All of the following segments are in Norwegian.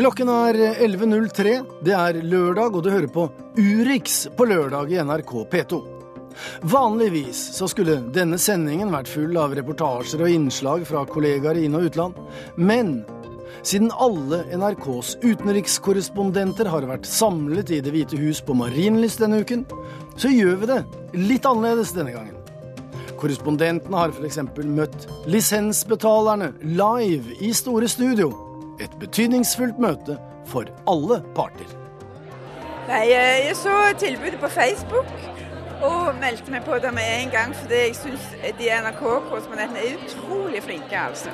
Klokken er 11.03. Det er lørdag, og du hører på Urix på lørdag i NRK P2. Vanligvis så skulle denne sendingen vært full av reportasjer og innslag fra kollegaer i inn- og utland. Men siden alle NRKs utenrikskorrespondenter har vært samlet i Det hvite hus på Marienlyst denne uken, så gjør vi det litt annerledes denne gangen. Korrespondentene har f.eks. møtt lisensbetalerne live i Store Studio. Et betydningsfullt møte for alle parter. Nei, Jeg så tilbudet på Facebook og meldte meg på det med en gang. Fordi jeg syns de NRK-korrespondentene er utrolig flinke. altså.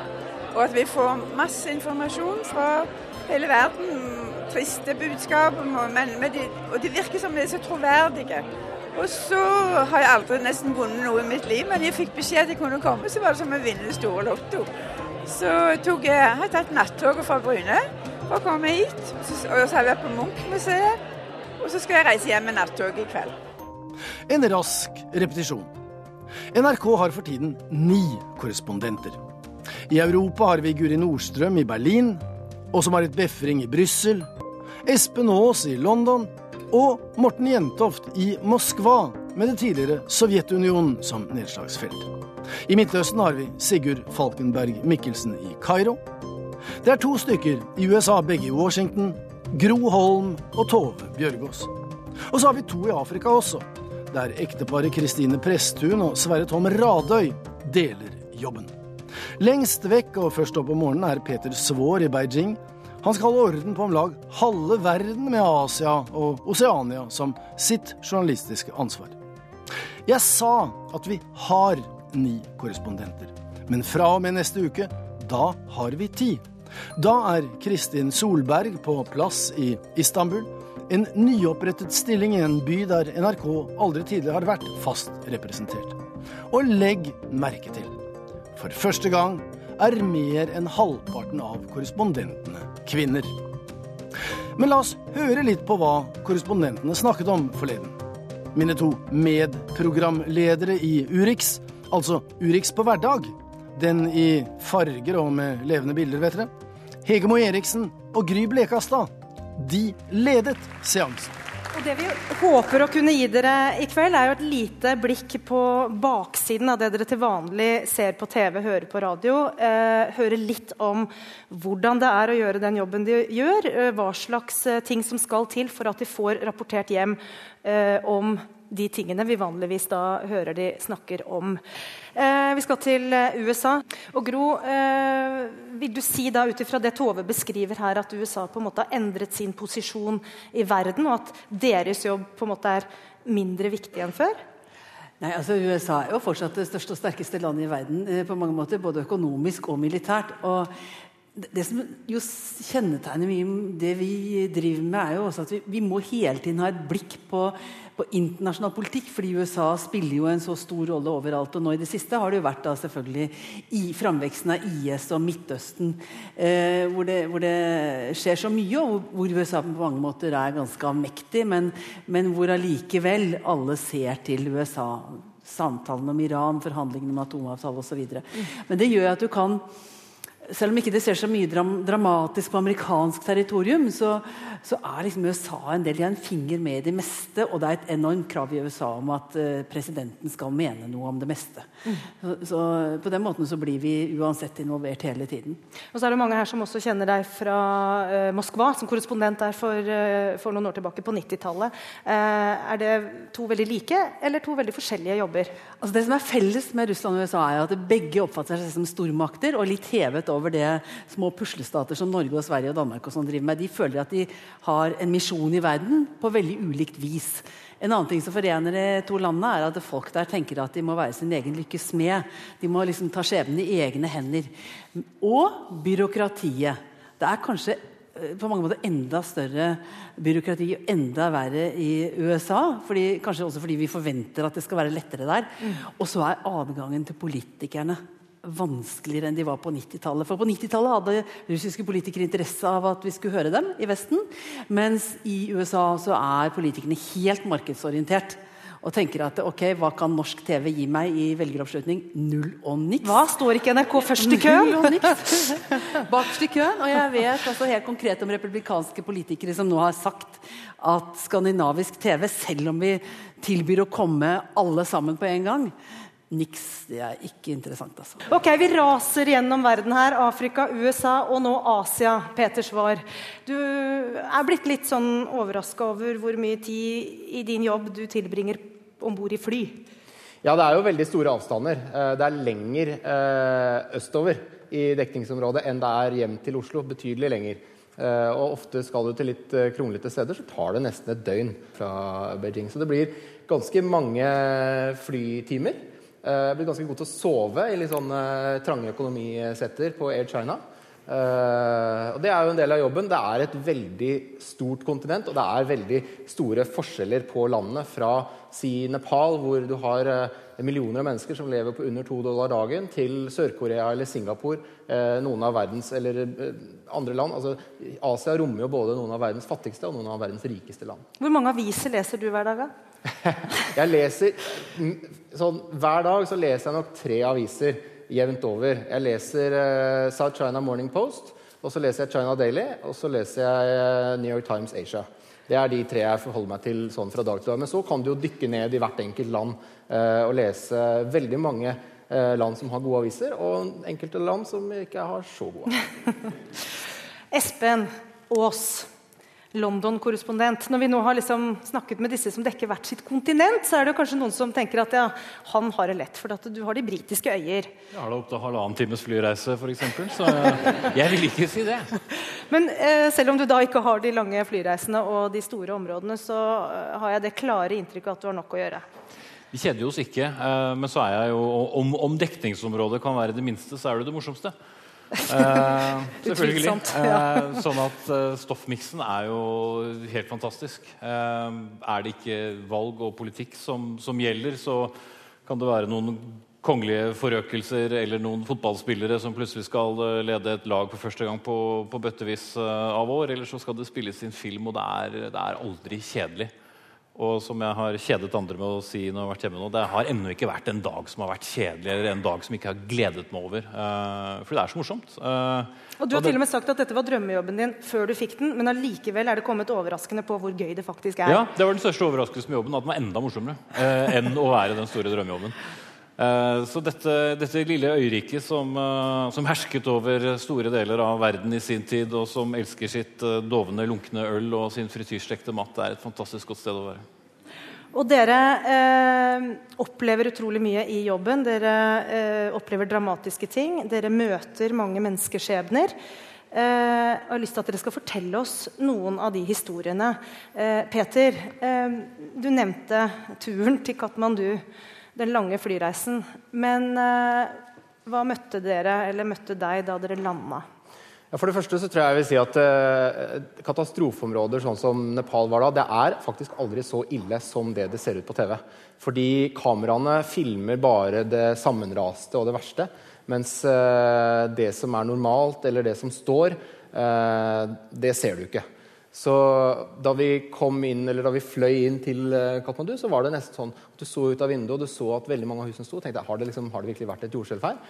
Og at vi får masse informasjon fra hele verden. Triste budskap. Men, men de, og de virker som de er så troverdige. Og så har jeg aldri nesten vunnet noe i mitt liv, men jeg fikk beskjed at jeg kunne komme, så var det som å vinne det store Lotto. Så tok jeg, har jeg tatt nattoget fra Bryne for å komme hit. Og så har jeg vært på Munch-museet. Og så skal jeg reise hjem med nattoget i kveld. En rask repetisjon. NRK har for tiden ni korrespondenter. I Europa har vi Guri Nordstrøm i Berlin, Åse-Marit Befring i Brussel, Espen Aas i London og Morten Jentoft i Moskva, med det tidligere Sovjetunionen som nedslagsfelt. I Midtøsten har vi Sigurd Falkenberg Mikkelsen i Kairo. Det er to stykker i USA, begge i Washington. Gro Holm og Tove Bjørgaas. Og så har vi to i Afrika også, der ekteparet Kristine Presttun og Sverre Tom Radøy deler jobben. Lengst vekk og først opp om morgenen er Peter Svaar i Beijing. Han skal holde orden på om lag halve verden med Asia og Oseania som sitt journalistiske ansvar. Jeg sa at vi har ni korrespondenter. Men fra og med neste uke, da har vi ti. Da er Kristin Solberg på plass i Istanbul. En nyopprettet stilling i en by der NRK aldri tidligere har vært fast representert. Og legg merke til, for første gang er mer enn halvparten av korrespondentene kvinner. Men la oss høre litt på hva korrespondentene snakket om forleden. Mine to medprogramledere i Urix Altså Urix på hverdag. Den i farger og med levende bilder, vet dere. Hegemo Eriksen og Gry Blekastad. De ledet seansen. Og Det vi håper å kunne gi dere i kveld, er jo et lite blikk på baksiden av det dere til vanlig ser på TV, hører på radio. Eh, høre litt om hvordan det er å gjøre den jobben de gjør. Eh, hva slags eh, ting som skal til for at de får rapportert hjem eh, om de tingene vi vanligvis da hører de snakker om. Eh, vi skal til eh, USA. Og Gro, eh, vil du si da ut ifra det Tove beskriver her, at USA på en måte har endret sin posisjon i verden, og at deres jobb på en måte er mindre viktig enn før? Nei, altså USA er jo fortsatt det største og sterkeste landet i verden eh, på mange måter, både økonomisk og militært. og det som jo kjennetegner mye det vi driver med, er jo også at vi, vi må hele tiden ha et blikk på på internasjonal politikk, fordi USA spiller jo en så stor rolle overalt. Og nå i det siste har det jo vært da selvfølgelig i framveksten av IS og Midtøsten, eh, hvor, det, hvor, det, skjer så mye, og hvor USA på mange måter er ganske avmektig, men, men hvor allikevel alle ser til USA. Samtalen om Iran, forhandlingene om atomavtale osv. Mm. Men det gjør at du kan selv om ikke det ser så mye dram dramatisk på amerikansk territorium, så, så, er liksom USA en del de har en finger med i det meste. Og det er et enormt krav i USA om at uh, presidenten skal mene noe om det meste. Mm. Så, så, på den måten så blir vi uansett involvert hele tiden. Og så er det mange her som også kjenner deg fra uh, Moskva, som korrespondent der for, uh, for noen år tilbake, på 90-tallet. er det to veldig like, eller to veldig forskjellige jobber? Altså Det som er felles med Russland og USA, er at begge oppfatter seg som stormakter og litt hevet over over det små puslestater som Norge, og Sverige og Danmark og sånn driver med. De føler at de har en misjon i verden på veldig ulikt vis. En annen ting som forener de to landene, er at folk der tenker at de må være sin egen lykkes smed. De må liksom ta skjebnen i egne hender. Og byråkratiet. Det er kanskje eh, på mange måter enda større byråkrati og enda verre i USA. Fordi, kanskje også fordi vi forventer at det skal være lettere der. Mm. Og så er adgangen til politikerne vanskeligere enn de var på 90-tallet. For på 90-tallet hadde russiske politikere interesse av at vi skulle høre dem i Vesten. Mens i USA så er politikerne helt markedsorientert. og tenker at ok, hva kan norsk TV gi meg i velgeroppslutning? Null og niks. Hva står ikke NRK først i køen? Null og niks. Bakerst i køen. Og jeg vet altså helt konkret om republikanske politikere som nå har sagt at skandinavisk TV, selv om vi tilbyr å komme alle sammen på en gang, Niks. Det er ikke interessant, altså. Ok, Vi raser gjennom verden her. Afrika, USA og nå Asia. Peter Svar. Du er blitt litt sånn overraska over hvor mye tid i din jobb du tilbringer om bord i fly. Ja, det er jo veldig store avstander. Eh, det er lenger eh, østover i dekningsområdet enn det er hjem til Oslo. Betydelig lenger. Eh, og ofte skal du til litt kronglete steder, så tar det nesten et døgn fra Beijing. Så det blir ganske mange flytimer. Jeg eh, blitt ganske god til å sove i litt sånne trange økonomisetter på Air China. Uh, og Det er jo en del av jobben. Det er et veldig stort kontinent, og det er veldig store forskjeller på landene. Fra si Nepal, hvor du har uh, millioner av mennesker som lever på under to dollar dagen, til Sør-Korea eller Singapore, uh, noen av verdens, eller andre land. Altså, Asia rommer jo både noen av verdens fattigste og noen av verdens rikeste land. Hvor mange aviser leser du hver dag? da? jeg leser sånn, Hver dag så leser jeg nok tre aviser jevnt over. Jeg leser uh, South China Morning Post, og så leser jeg China Daily, og så leser jeg uh, New York Times Asia. Det er de tre jeg forholder meg til sånn fra dag til dag. Men så kan du jo dykke ned i hvert enkelt land uh, og lese veldig mange land som har gode aviser, og enkelte land som ikke har så gode. Espen Aas. London-korrespondent. Når vi nå har liksom snakket med disse som dekker hvert sitt kontinent, så er det kanskje noen som tenker at ja, han har det lett, for at du har de britiske øyer. Jeg har da opptil halvannen times flyreise, f.eks., så jeg vil ikke si det. Men eh, selv om du da ikke har de lange flyreisene og de store områdene, så eh, har jeg det klare inntrykket at du har nok å gjøre. Vi kjeder oss ikke, eh, men så er jeg jo, om, om dekningsområdet kan være det minste, så er det det morsomste. Uh, selvfølgelig. Uh, sånn at uh, stoffmiksen er jo helt fantastisk. er det ikke valg og politikk som, som, gjelder, så kan det være noen kongelige forøkelser eller noen fotballspillere som plutselig skal lede et lag for første gang på, på bøttevis av år. Eller så skal det spilles inn film, og det er, det er aldri kjedelig. Og som jeg har kjedet andre med å si når jeg har vært hjemme nå, det har ennå ikke vært en dag som har vært kjedelig, eller en dag som ikke har gledet meg over. Uh, for det er så morsomt. Uh, og Du har og det, til og med sagt at dette var drømmejobben din før du fikk den, men allikevel er det kommet overraskende på hvor gøy det faktisk er. Ja, det var den største overraskelsen med jobben, at den var enda morsommere uh, enn å være den store drømmejobben. Eh, så dette, dette, lille øyriket som, eh, som, hersket over store deler av verden i sin tid, og som elsker sitt eh, dovne, lunkne øl og sin frityrstekte mat, det er et fantastisk godt sted å være. Og dere eh, opplever utrolig mye i jobben. Dere eh, opplever dramatiske ting. Dere møter mange menneskeskjebner. Eh, jeg har lyst til at dere skal fortelle oss noen av de historiene. Peter, du nevnte turen til Katmandu den lange flyreisen. Men uh, hva møtte dere, eller møtte deg, da dere landa? Ja, for det første så tror jeg jeg vil si at eh, Katastrofeområder sånn som Nepal var da, det er faktisk aldri så ille som det det ser ut på TV. Fordi kameraene filmer bare det sammenraste og det verste. Mens eh, det som er normalt, eller det som står, det ser du ikke. Så da vi kom inn, eller da vi fløy inn til eh, Katmandu, så var det nesten sånn at du så ut av vinduet og du så at veldig mange av husene sto. tenkte jeg, har det, liksom, har det virkelig vært et jordskjelv her?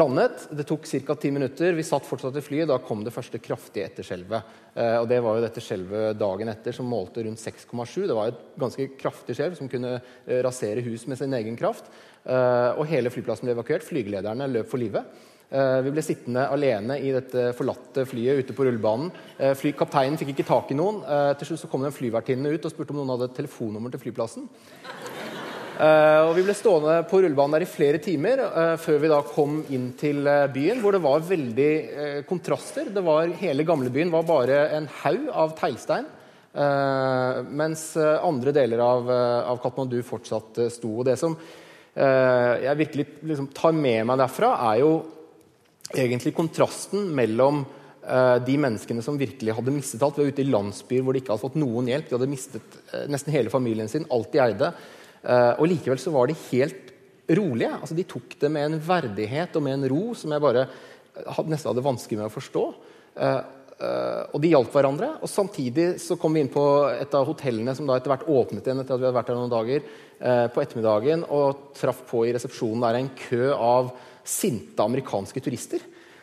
Landet. Det tok ca. ti minutter. Vi satt fortsatt i flyet. Da kom det første kraftige etterskjelvet. Eh, og det var jo dette skjelvet dagen etter som målte rundt 6,7. Det var et ganske kraftig skjelv som kunne eh, rasere hus med sin egen kraft. Eh, og hele flyplassen ble evakuert. Flygelederne løp for livet. Eh, vi ble sittende alene i dette forlatte flyet ute på rullebanen. Fly, kapteinen fikk ikke tak i noen. Eh, til slutt så kom det en flyvertinne ut og spurte om noen hadde telefonnummer til flyplassen. og Vi ble stående på rullebanen der i flere timer før vi da kom inn til byen, hvor det var veldig kontraster. Det var, hele gamlebyen var bare en haug av teglstein. mens andre deler av, av Katmandu fortsatt sto. Og Det som jeg virkelig liksom, tar med meg derfra, er jo egentlig kontrasten mellom uh, de menneskene som virkelig hadde mistet alt. Vi var ute i landsbyer hvor de ikke hadde fått noen hjelp. De hadde mistet uh, nesten hele familien sin, alt de eide. Uh, og likevel så var de helt rolige. Altså, de tok det med en verdighet og med en ro som jeg bare nesten hadde vanskelig med å forstå. og de hjalp hverandre. og Samtidig så kom vi inn på et av hotellene som da etter hvert åpnet igjen etter at vi hadde vært der noen dager, eh, på ettermiddagen, og traff på i resepsjonen der en kø av sinte amerikanske turister.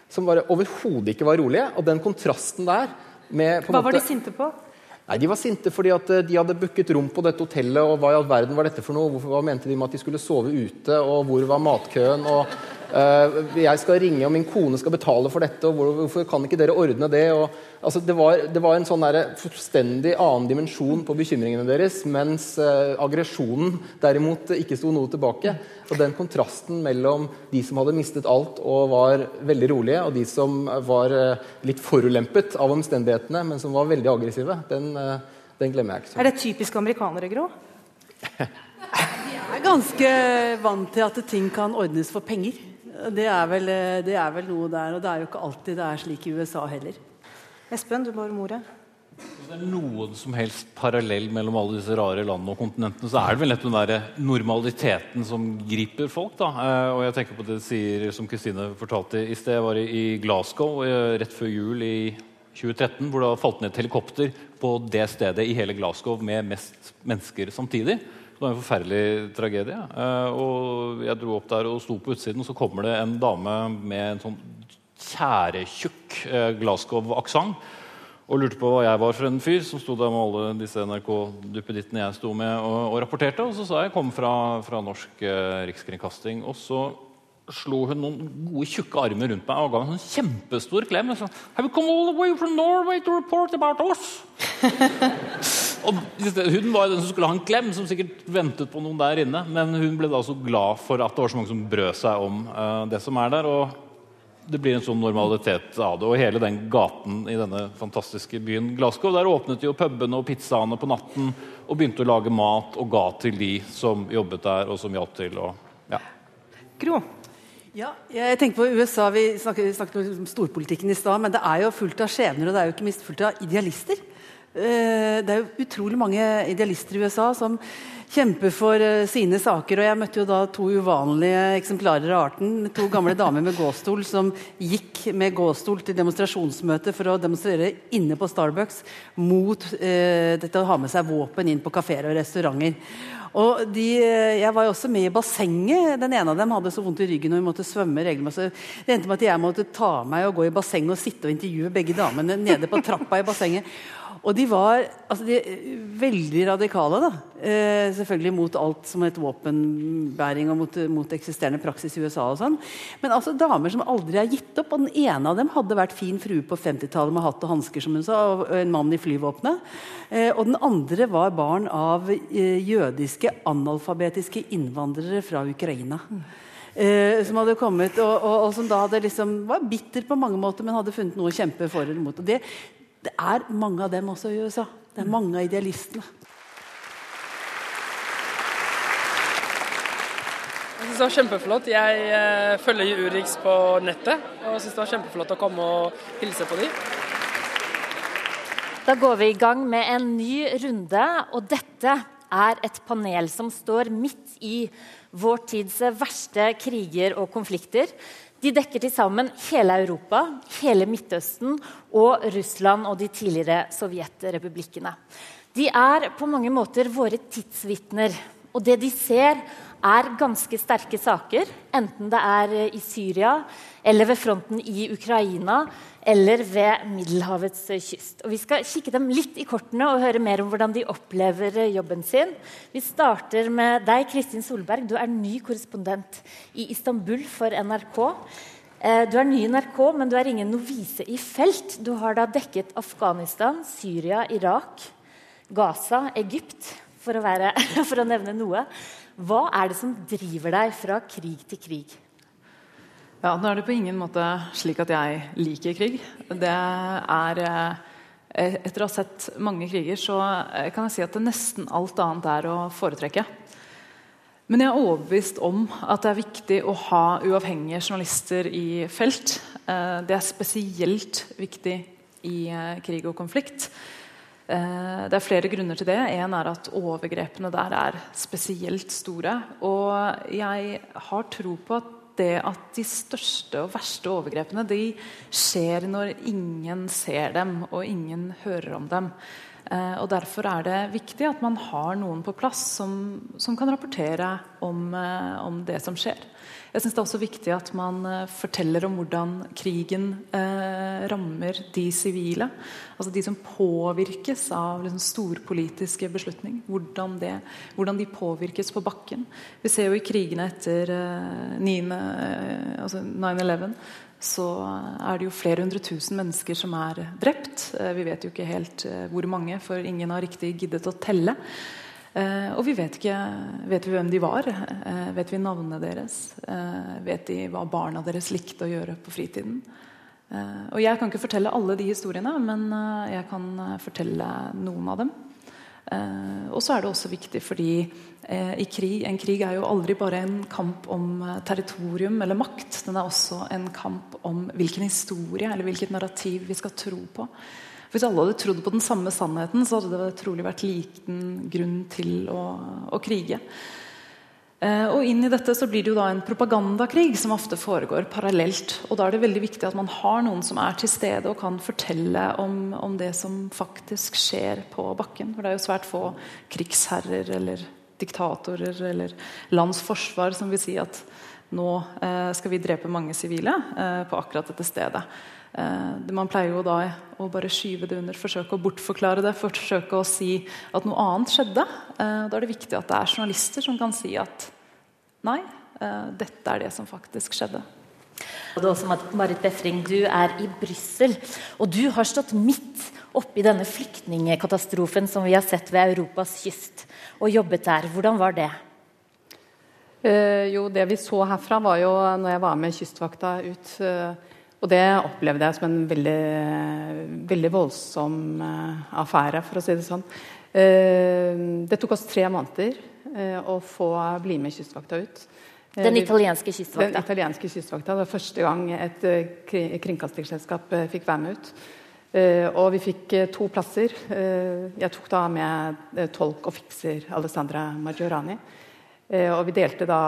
Som overhodet ikke var rolige. Og den kontrasten der med, Hva var de sinte på? Nei, De var sinte fordi at eh, de hadde booket rom på dette hotellet. og Hva i all verden var dette for noe? Hvorfor, hva mente de med at de skulle sove ute? Og hvor var matkøen? og Jeg skal ringe, og min kone skal betale for dette. og Hvorfor kan ikke dere ordne det? Og, altså, det, var, det, var, en sånn der, fullstendig annen dimensjon på bekymringene deres, mens uh, aggresjonen derimot ikke sto noe tilbake. Og den kontrasten mellom de som hadde mistet alt og var veldig rolige, og de som var uh, litt forulempet av omstendighetene, men som var veldig aggressive, den, den glemmer jeg ikke. Er det typisk amerikanere, Gro? De er ganske vant til at ting kan ordnes for penger. Det er, vel, det er vel noe der. Og det er jo ikke alltid det er slik i USA heller. Espen, du bare ordet. Hvis det er noen som helst parallell mellom alle disse rare landene og kontinentene, så er det vel nettopp den der normaliteten som griper folk. da. Eh, og jeg tenker på det sier, som Kristine fortalte i sted. Jeg var i Glasgow eh, rett før jul i 2013, hvor det falt ned et helikopter på det stedet i hele Glasgow med mest mennesker samtidig. Det var en forferdelig tragedie. Eh, og jeg dro opp der og sto på utsiden, og så kommer det en dame med en sånn tjæretjukk Glasgow-aksent og lurte på hva jeg var for en fyr som sto der med alle disse NRK-duppedittene jeg sto med og, og, rapporterte. Og så sa jeg kom fra, fra Norsk eh, Rikskringkasting. Og så slo hun noen gode, tjukke armer rundt meg og ga meg en sånn kjempestor klem. Og sa, Have you come all the way from Norway to report about us? og Hun var den som skulle ha en klem, som sikkert ventet på noen der inne. Men hun ble da så glad for at det var så mange som brød seg om uh, det som er der. og det blir en sånn normalitet av det. Og hele den gaten i denne fantastiske byen Glasgow, der åpnet jo pubene og pizzaene på natten og begynte å lage mat og ga til de som jobbet der, og som hjalp til. Og, ja. Gro? Ja, jeg tenker på USA, Vi snakket, snakket om storpolitikken i stad, men det er jo fullt av skjebner og det er jo ikke minst fullt av idealister. Eh, det er jo utrolig mange idealister i USA som kjemper for uh, sine saker. Og jeg møtte jo da to uvanlige eksemplarer av arten. To gamle damer med gåstol som gikk med gåstol til demonstrasjonsmøte for å demonstrere inne på Starbucks mot eh, dette å ha med seg våpen inn på kafeer og restauranter. Og de, eh, Jeg var jo også med i bassenget. Den ene av dem hadde så vondt i ryggen og vi måtte svømme regelmessig. Det endte med at jeg måtte ta meg og gå i bassenget og sitte og intervjue begge damene nede på trappa i bassenget. Og de var altså de, veldig radikale, da. Eh, selvfølgelig mot alt som het våpenbæring og mot, mot, eksisterende praksis i USA. og sånn. Men altså damer som aldri har gitt opp. Og den ene av dem hadde vært fin frue på 50-tallet med hatt og hansker, som hun sa, og en mann i flyvåpenet. Eh, og den andre var barn av eh, jødiske analfabetiske innvandrere fra Ukraina. Eh, som hadde kommet, og, og, og, som da hadde liksom, var bitter på mange måter, men hadde funnet noe å kjempe for eller mot. Og det, det er mange av dem også i USA. Det er mange av idealistene. Jeg synes det var kjempeflott. Jeg eh, følger Urix på nettet og syns det var kjempeflott å komme og hilse på dem. Da går vi i gang med en ny runde, og dette er et panel som står midt i vår tids verste kriger og konflikter. De dekker til sammen hele Europa, hele Midtøsten og Russland og de tidligere sovjetrepublikkene. De er på mange måter våre tidsvitner. Og det de ser, er ganske sterke saker, enten det er i Syria eller ved fronten i Ukraina eller ved Middelhavets kyst. Og vi skal kikke dem litt i kortene og høre mer om hvordan de opplever jobben sin. Vi starter med deg, Kristin Solberg. Du er ny korrespondent i Istanbul for NRK. Eh, du er ny i NRK, men du er ingen novise i felt. Du har da dekket Afghanistan, Syria, Irak, Gaza, Egypt, for å, være, for å nevne noe. Hva er det som driver deg fra krig til krig? Ja, Nå er det på ingen måte slik at jeg liker krig. Det er eh, Etter å ha sett mange kriger, så eh, kan jeg si at det nesten alt annet er å foretrekke. Men jeg er overbevist om at det er viktig å ha uavhengige journalister i felt. Eh, det er spesielt viktig i krig og konflikt. Det er flere grunner til det. En er at overgrepene der er spesielt store. Og jeg har tro på at det at de største og verste overgrepene de skjer når ingen ser dem og ingen hører om dem. Eh, og Derfor er det viktig at man har noen på plass som, som kan rapportere om, eh, om, det som skjer. Jeg synes Det er også viktig at man eh, forteller om hvordan krigen eh, rammer de sivile. Altså de som påvirkes av liksom, storpolitiske beslutninger. Hvordan, hvordan, de påvirkes på bakken. Vi ser jo i krigene etter eh, 9, eh, altså 9-11 så er det jo flere hundre tusen mennesker som er drept. Eh, vi vet jo ikke helt eh, hvor mange, for ingen har riktig giddet å telle. Eh, og vi vet ikke vet vi hvem de var. Vet vi navnene deres? Vet de hva barna deres likte å gjøre på fritiden? Og Jeg kan ikke fortelle alle de historiene, men jeg kan fortelle noen av dem. Og så er det også viktig fordi Eh, krig. En krig er jo aldri bare en kamp om eh, territorium eller makt. Den er også en kamp om hvilken historie eller hvilket narrativ vi skal tro på. Hvis alle hadde trodd på den samme sannheten, så hadde det trolig vært liten grunn til å, å krige. Eh, og inn i dette så blir det jo da en propagandakrig som ofte foregår parallelt. Og da er det veldig viktig at man har noen som er til stede og kan fortelle om, om det som faktisk skjer på bakken. For det er jo svært få krigsherrer eller diktatorer eller lands forsvar som vil si at nå eh, skal vi drepe mange sivile eh, på akkurat dette stedet. Eh, man pleier jo da å bare skyve det under, forsøke å bortforklare det, forsøke å si at noe annet skjedde. Eh, da er det viktig at det er journalister som kan si at nei, eh, dette er det som faktisk skjedde. Og det er også Marit Befring, Du er i Brussel, og du har stått midt oppi denne flyktningkatastrofen som vi har sett ved Europas kyst og jobbet der. Hvordan var det? Eh, jo, det vi så herfra, var jo når jeg var med Kystvakta ut eh, Og det opplevde jeg som en veldig, veldig voldsom eh, affære, for å si det sånn. Eh, det tok oss tre måneder eh, å få bli med Kystvakta ut. Den italienske kystvakta? Den italienske kystvakta. Det var første gang et kringkastingsselskap fikk være med ut. Og vi fikk to plasser. Jeg tok da med tolk og fikser Alessandra Maggiorani. og vi delte da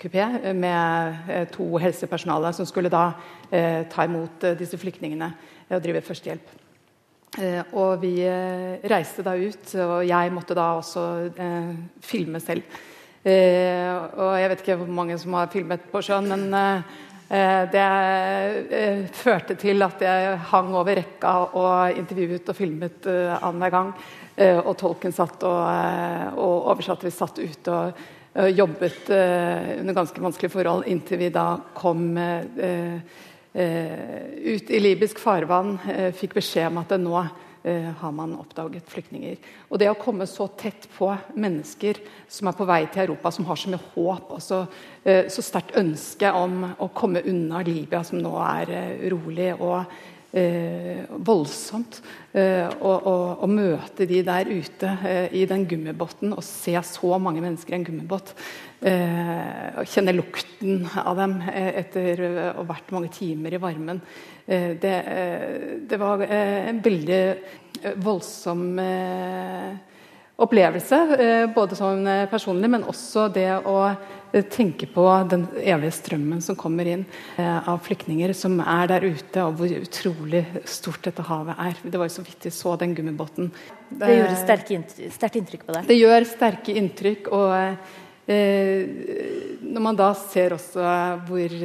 kupé med to helsepersonale som skulle da ta imot disse flyktningene og drive førstehjelp. og vi reiste da ut, og jeg måtte da også filme selv. og jeg vet ikke hvor mange som har filmet på sjøen, men Eh, det eh, førte til at jeg hang over rekka og intervjuet og filmet annenhver gang. og tolken satt og, og oversatte. Vi satt ute og jobbet under ganske vanskelige forhold inntil vi da kom ut i libysk farvann. fikk beskjed om at det nå Eh, har man oppdaget flyktninger. Og det å komme så tett på mennesker som er på vei til Europa, som har så mye håp og så, eh, så sterkt ønske om å komme unna Libya, som nå er eh, urolig og eh, voldsomt, å møte de der ute i den gummibåten og se så mange mennesker i en gummibåt. og kjenne lukten av dem etter å ha vært mange timer i varmen. Eh, det, eh, det, var eh, en veldig voldsom opplevelse. Både sånn personlig, men også det å tenke på den evige strømmen som kommer inn av flyktninger som er der ute, og hvor utrolig stort dette havet er. Det var jo så vidt vi så den gummibåten. Det, det gjorde sterkt inntrykk på deg? Det gjør sterke inntrykk. Og eh, når man da ser også hvor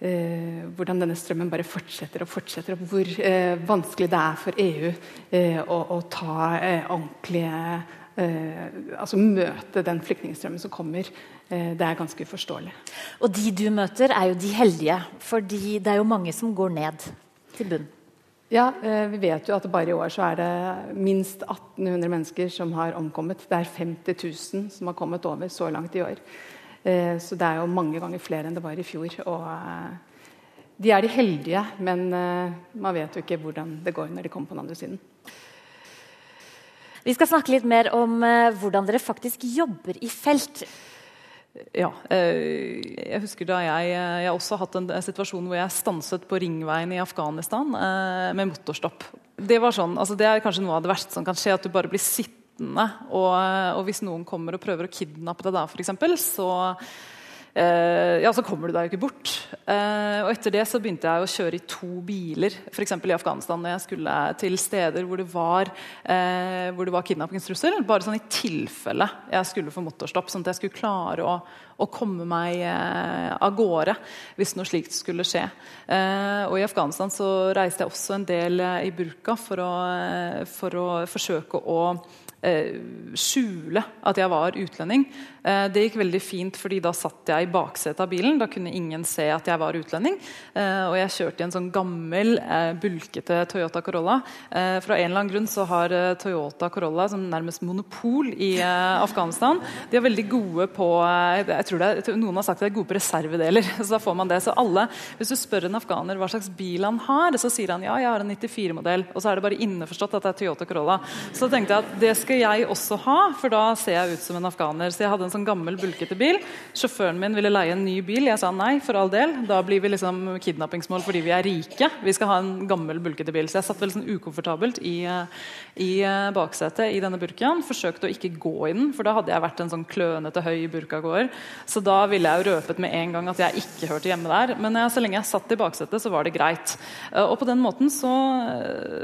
eh, hvordan denne strømmen bare fortsetter og fortsetter, og hvor eh, vanskelig det er for EU eh, å, å, ta eh, ordentlige eh, Altså møte den flyktningstrømmen som kommer. Eh, det er ganske uforståelig. Og de du møter, er jo de heldige, fordi det er jo mange som går ned til bunn. Ja, vi vet jo at bare i år så er det minst 1800 mennesker som har omkommet. Det er 50 000 som har kommet over så langt i år. Eh, så det er jo mange ganger flere enn det var i fjor. Og eh, de er de heldige, men eh, man vet jo ikke hvordan det går når de kommer på den andre siden. Vi skal snakke litt mer om hvordan dere faktisk jobber i felt. Ja. Jeg husker da jeg, jeg også hatt en situasjon hvor jeg stanset på ringveien i Afghanistan med motorstopp. Det var sånn, altså det er kanskje noe av det verste som kan skje, at du bare blir sittende vitne. Og, og, hvis noen kommer og prøver å kidnappe deg da, f.eks., så Uh, ja, så kommer du deg jo ikke bort. Uh, og etter det så begynte jeg å kjøre i to biler, f.eks. i Afghanistan, når jeg skulle til steder hvor det var, det var kidnappingstrussel. Bare sånn i tilfelle jeg skulle få motorstopp, sånn at jeg skulle klare å, å komme meg av gårde hvis noe slikt skulle skje. og i Afghanistan så reiste jeg også en del i burka for å, for å forsøke å skjule at jeg var utlending. Eh, det gikk veldig fint, fordi da satt jeg i baksetet av bilen. Da kunne ingen se at jeg var utlending. Eh, og jeg kjørte i en sånn gammel, eh, bulkete Toyota Corolla. Fra en eller annen grunn så har Toyota Corolla som nærmest monopol i Afghanistan. De er veldig gode på jeg tror det er, Noen har sagt at de er gode på reservedeler. så da får man det. Så alle, Hvis du spør en afghaner hva slags bil han har, så sier han ja, jeg har en 94-modell. Og så er det bare innforstått at det er Toyota Corolla. Så tenkte jeg at det skal jeg også ha, for da ser jeg ut som en afghaner. Så jeg hadde en sånn gammel, bulkete bil. Sjåføren min ville leie en ny bil. Jeg sa nei, for all del. Da blir vi liksom kidnappingsmål fordi vi er rike. Vi skal ha en gammel, bulkete bil. Så jeg satt veldig sånn ukomfortabelt i, i eh, baksetet i denne burkaen. Forsøkte å ikke gå i den, for da hadde jeg vært en sånn klønete, høy burkagåer. Så da ville jeg jo røpet med en gang at jeg ikke hørte hjemme der. Men jeg, så lenge jeg satt i baksetet, så var det greit. Eh, og på den måten så,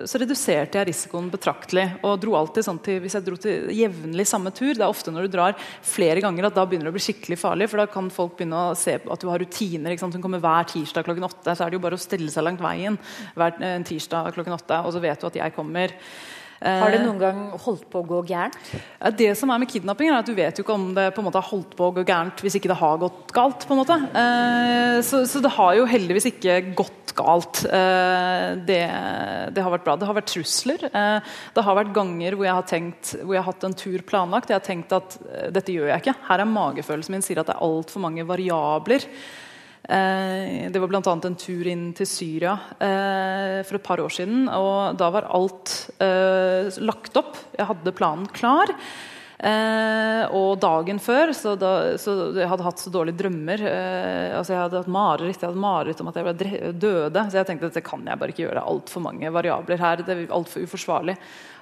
så reduserte jeg risikoen betraktelig. Og dro alltid sånn til, hvis jeg dro til jevnlig samme tur Det er ofte når du drar flere ganger at da begynner det å bli skikkelig farlig. For da kan folk begynne å se at du har rutiner. Ikke sant? Hun kommer hver tirsdag klokken åtte. Så er det jo bare å stille seg langt veien hver tirsdag klokken åtte, og så vet du at jeg kommer. Har det eh, noen gang holdt på å gå gærent? Det som er med kidnapping, er at du vet jo ikke om det på en måte har holdt på å gå gærent hvis ikke det har gått galt. på en måte. Eh, så, så det har jo heldigvis ikke gått galt. Eh, det, det, har vært bra. Det har vært trusler. Det har vært ganger hvor jeg har tenkt, hvor jeg har hatt en tur planlagt. Jeg har tenkt at dette gjør jeg ikke. Her er magefølelsen min sier at det er altfor mange variabler. Eh, det var bl.a. en tur inn til Syria eh, for et par år siden. og Da var alt eh, lagt opp. Jeg hadde planen klar. Og dagen før så, da, så Jeg hadde hatt så dårlige drømmer. Altså jeg hadde hatt mareritt Jeg hadde mareritt om at jeg ble døde. Så jeg tenkte at det kan jeg bare ikke gjøre. Det er altfor mange variabler her. Det er altfor uforsvarlig.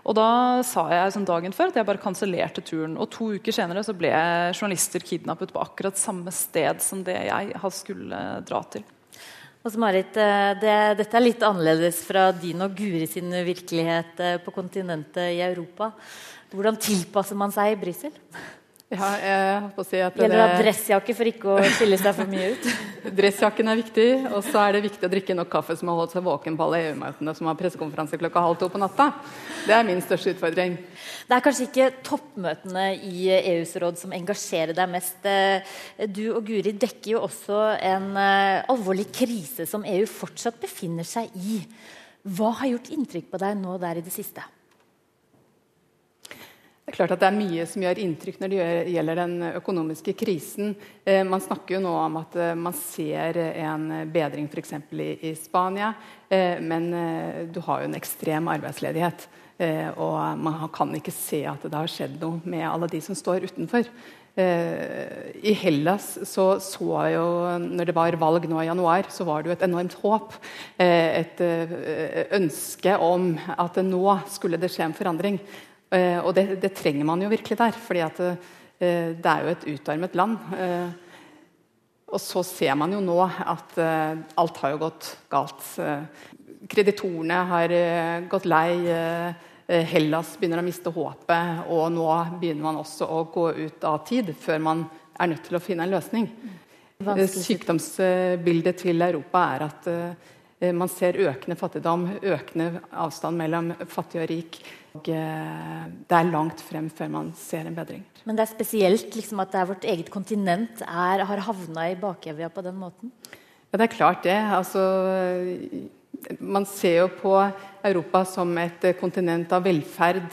Og da sa jeg sånn dagen før at jeg bare kansellerte turen. Og to uker senere så ble journalister kidnappet på akkurat samme sted som det jeg skulle dra til. Og Marit, eh, det, dette er litt annerledes fra din og Guri sin virkelighet eh, på kontinentet i Europa. Hvordan tilpasser man seg i Brussel? Ja, jeg på å si at Gjelder det å ha dressjakke for ikke å skille seg for mye ut? Dressjakken er viktig, og så er det viktig å drikke nok kaffe som har holdt seg våken på alle EU-møtene som har pressekonferanse klokka halv to på natta. Det er min største utfordring. Det er kanskje ikke toppmøtene i EUs råd som engasjerer deg mest. Eh, du og Guri dekker jo også en eh, alvorlig krise som EU fortsatt befinner seg i. Hva har gjort inntrykk på deg nå der i det siste? Det er klart at det er mye som gjør inntrykk når det gjelder den økonomiske krisen. Eh, man snakker jo nå om at eh, man ser en bedring f.eks. I, Spania, eh, men du har jo en ekstrem arbeidsledighet. Og man kan ikke se at det har skjedd noe med alle de som står utenfor. I Hellas så, så jo, når det var valg nå i januar, så var det jo et enormt håp. Et ønske om at nå skulle det skje en forandring. Eh, og det, det, trenger man jo virkelig der, fordi at eh, det er jo et utarmet land. Eh, og så ser man jo nå at alt har jo gått galt. kreditorene har gått lei. Hellas begynner å miste håpet, og nå begynner man også å gå ut av tid før man er nødt til å finne en løsning. Sykdomsbildet til Europa er at man ser økende fattigdom, økende avstand mellom fattig og rik. Og eh, det er langt frem før man ser en bedring. Men det er spesielt liksom, at det er vårt eget kontinent er, har havna i bakevja på den måten? Ja, det er klart det. Altså, man ser jo på Europa som et kontinent av velferd,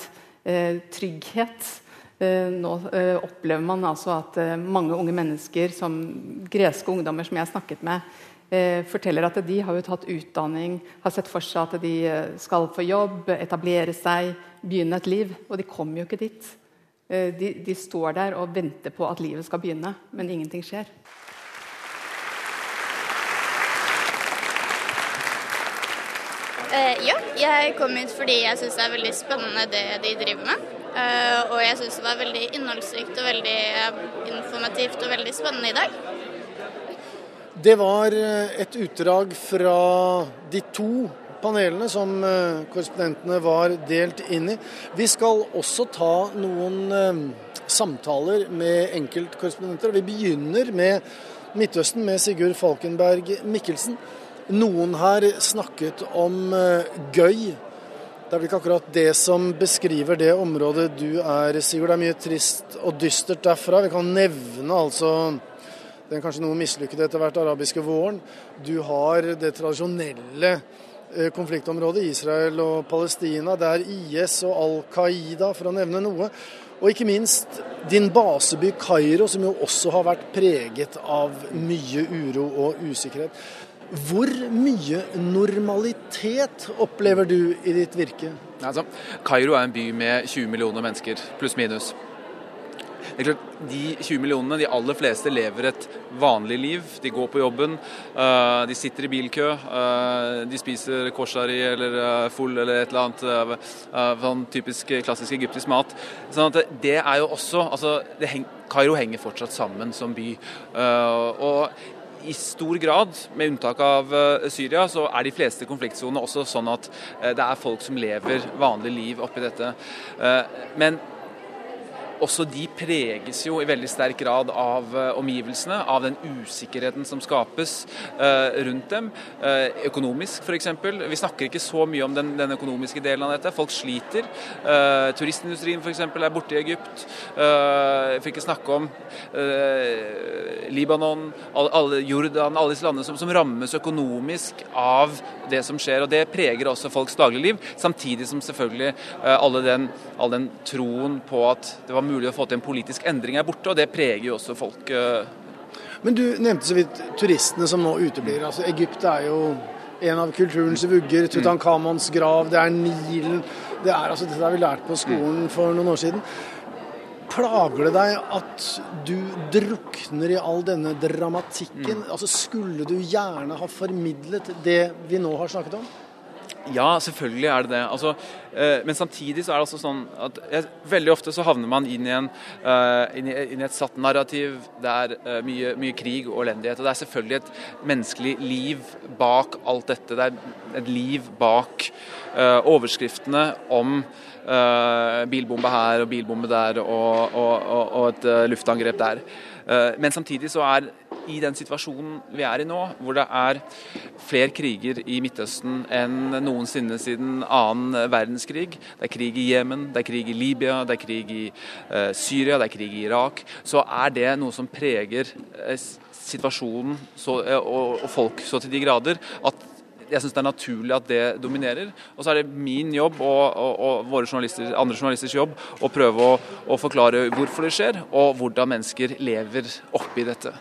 eh, trygghet. Eh, nå eh, opplever man altså at mange unge mennesker, som greske ungdommer som jeg har snakket med, forteller at de har jo tatt utdanning, har sett for seg at de eh, skal få jobb, etablere seg, begynne et liv. Og de kommer jo ikke dit. Eh, de, de, står der og venter på at livet skal begynne, men ingenting skjer. Ja, jeg kom hit fordi jeg syns det er veldig spennende det de driver med. Og jeg syns det var veldig innholdsrikt og veldig informativt og veldig spennende i dag. Det var et utdrag fra de to panelene som korrespondentene var delt inn i. Vi skal også ta noen samtaler med enkeltkorrespondenter. Vi begynner med Midtøsten med Sigurd Falkenberg Mikkelsen. Noen her snakket om gøy det er vel ikke akkurat det som beskriver det området du er, Sigurd. Det er mye trist og dystert derfra. Vi kan nevne altså den kanskje noe mislykkede etter hvert arabiske våren. Du har det tradisjonelle eh, konfliktområdet Israel og Palestina. Det er IS og Al Qaida, for å nevne noe. Og ikke minst din baseby Kairo, som jo også har vært preget av mye uro og usikkerhet. Hvor mye normalitet opplever du i ditt virke? Altså, Kairo er en by med 20 millioner mennesker, pluss minus. Det er klart, De 20 millionene, de aller fleste lever et vanlig liv. De går på jobben, uh, de sitter i bilkø, uh, de spiser koshari eller uh, full eller et eller annet sånn typisk klassisk egyptisk mat. Sånn at det er jo også altså, heng, Kairo henger fortsatt sammen som by. og i stor grad, med unntak av eh, Syria, så er de fleste konfliktsonene også sånn at eh, det er folk som lever vanlig liv oppi dette. Eh, men også de preges jo i veldig sterk grad av uh, omgivelsene, av den usikkerheten som skapes uh, rundt dem. Uh, økonomisk f.eks. Vi snakker ikke så mye om den, den, økonomiske delen av dette. Folk sliter. turistindustrien f.eks. er borte i Egypt. Jeg får ikke snakke om Libanon, alle, Jordan, alle disse landene som, som rammes økonomisk av det som skjer. og Det preger også folks dagligliv, samtidig som selvfølgelig alle den, all den troen på at det var mulig å få til en politisk endring er borte, og det preger jo også folk. Eh. Men du nevnte så vidt turistene som nå uteblir. Altså, Egypt er jo en av kulturens vugger. Mm. Tutankhamons grav, det er Nilen. Det er altså dette har vi lært på skolen mm. for noen år siden. Plager det deg at du drukner i all denne dramatikken? Mm. Altså Skulle du gjerne ha formidlet det vi nå har snakket om? Ja, selvfølgelig er det det. Altså, eh, men samtidig så er det også sånn at jeg, veldig ofte så havner man inn i, en, uh, inn, i, inn i, et satt narrativ. Det er uh, mye, mye, krig og elendighet. Og det er selvfølgelig et menneskelig liv bak alt dette. Det er et liv bak uh, overskriftene om bilbombe her og bilbombe der og, og, og, og et luftangrep der. men samtidig så er i den situasjonen vi er i nå, hvor det er flere kriger i Midtøsten enn noensinne siden annen verdenskrig. Det er krig i Jemen, det er krig i Libya, det er krig i uh, Syria, det er krig i Irak. Så er det noe som preger uh, situasjonen så, uh, og, og folk så til de grader at jeg syns det er naturlig at det dominerer. Og så er det min jobb og, og, og våre journalister, andre journalisters jobb å prøve å, å, forklare hvorfor det skjer, og hvordan mennesker lever oppi dette.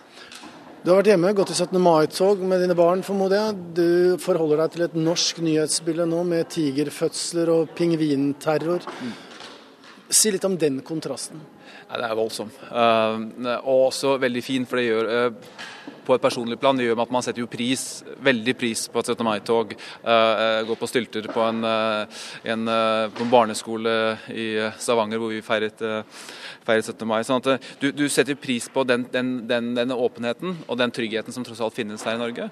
Du har vært hjemme, gått i 17. mai-tog med dine barn, formoder jeg. Du forholder deg til et norsk nyhetsbilde nå med tigerfødsler og pingvinterror. Si litt om den kontrasten. Ja, det er voldsom. Uh, og også veldig fin, for det gjør uh, på et personlig plan. Det gjør at man setter jo pris, veldig pris på et 17. mai-tog. Gå går på stylter på en, en, på en, barneskole i Stavanger hvor vi feiret, feiret 17. mai. Sånn at du, du setter pris på den, den, den, denne åpenheten og den tryggheten som tross alt finnes her i Norge.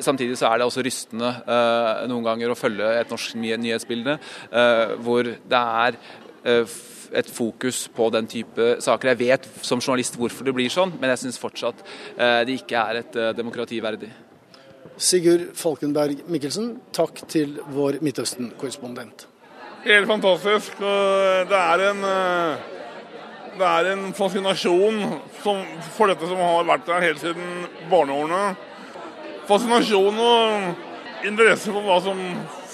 samtidig så er det også rystende noen ganger å følge et norsk nyhetsbilde hvor det er et fokus på den type saker. Jeg vet som journalist hvorfor det blir sånn, men jeg syns fortsatt eh, det ikke er et eh, demokrati verdig. Sigurd Falkenberg Mikkelsen, takk til vår Midtøsten-korrespondent. Helt fantastisk. Det er en, eh, det er en fascinasjon som, for dette som har vært der helt siden barneårene. Fascinasjon og interesse for hva som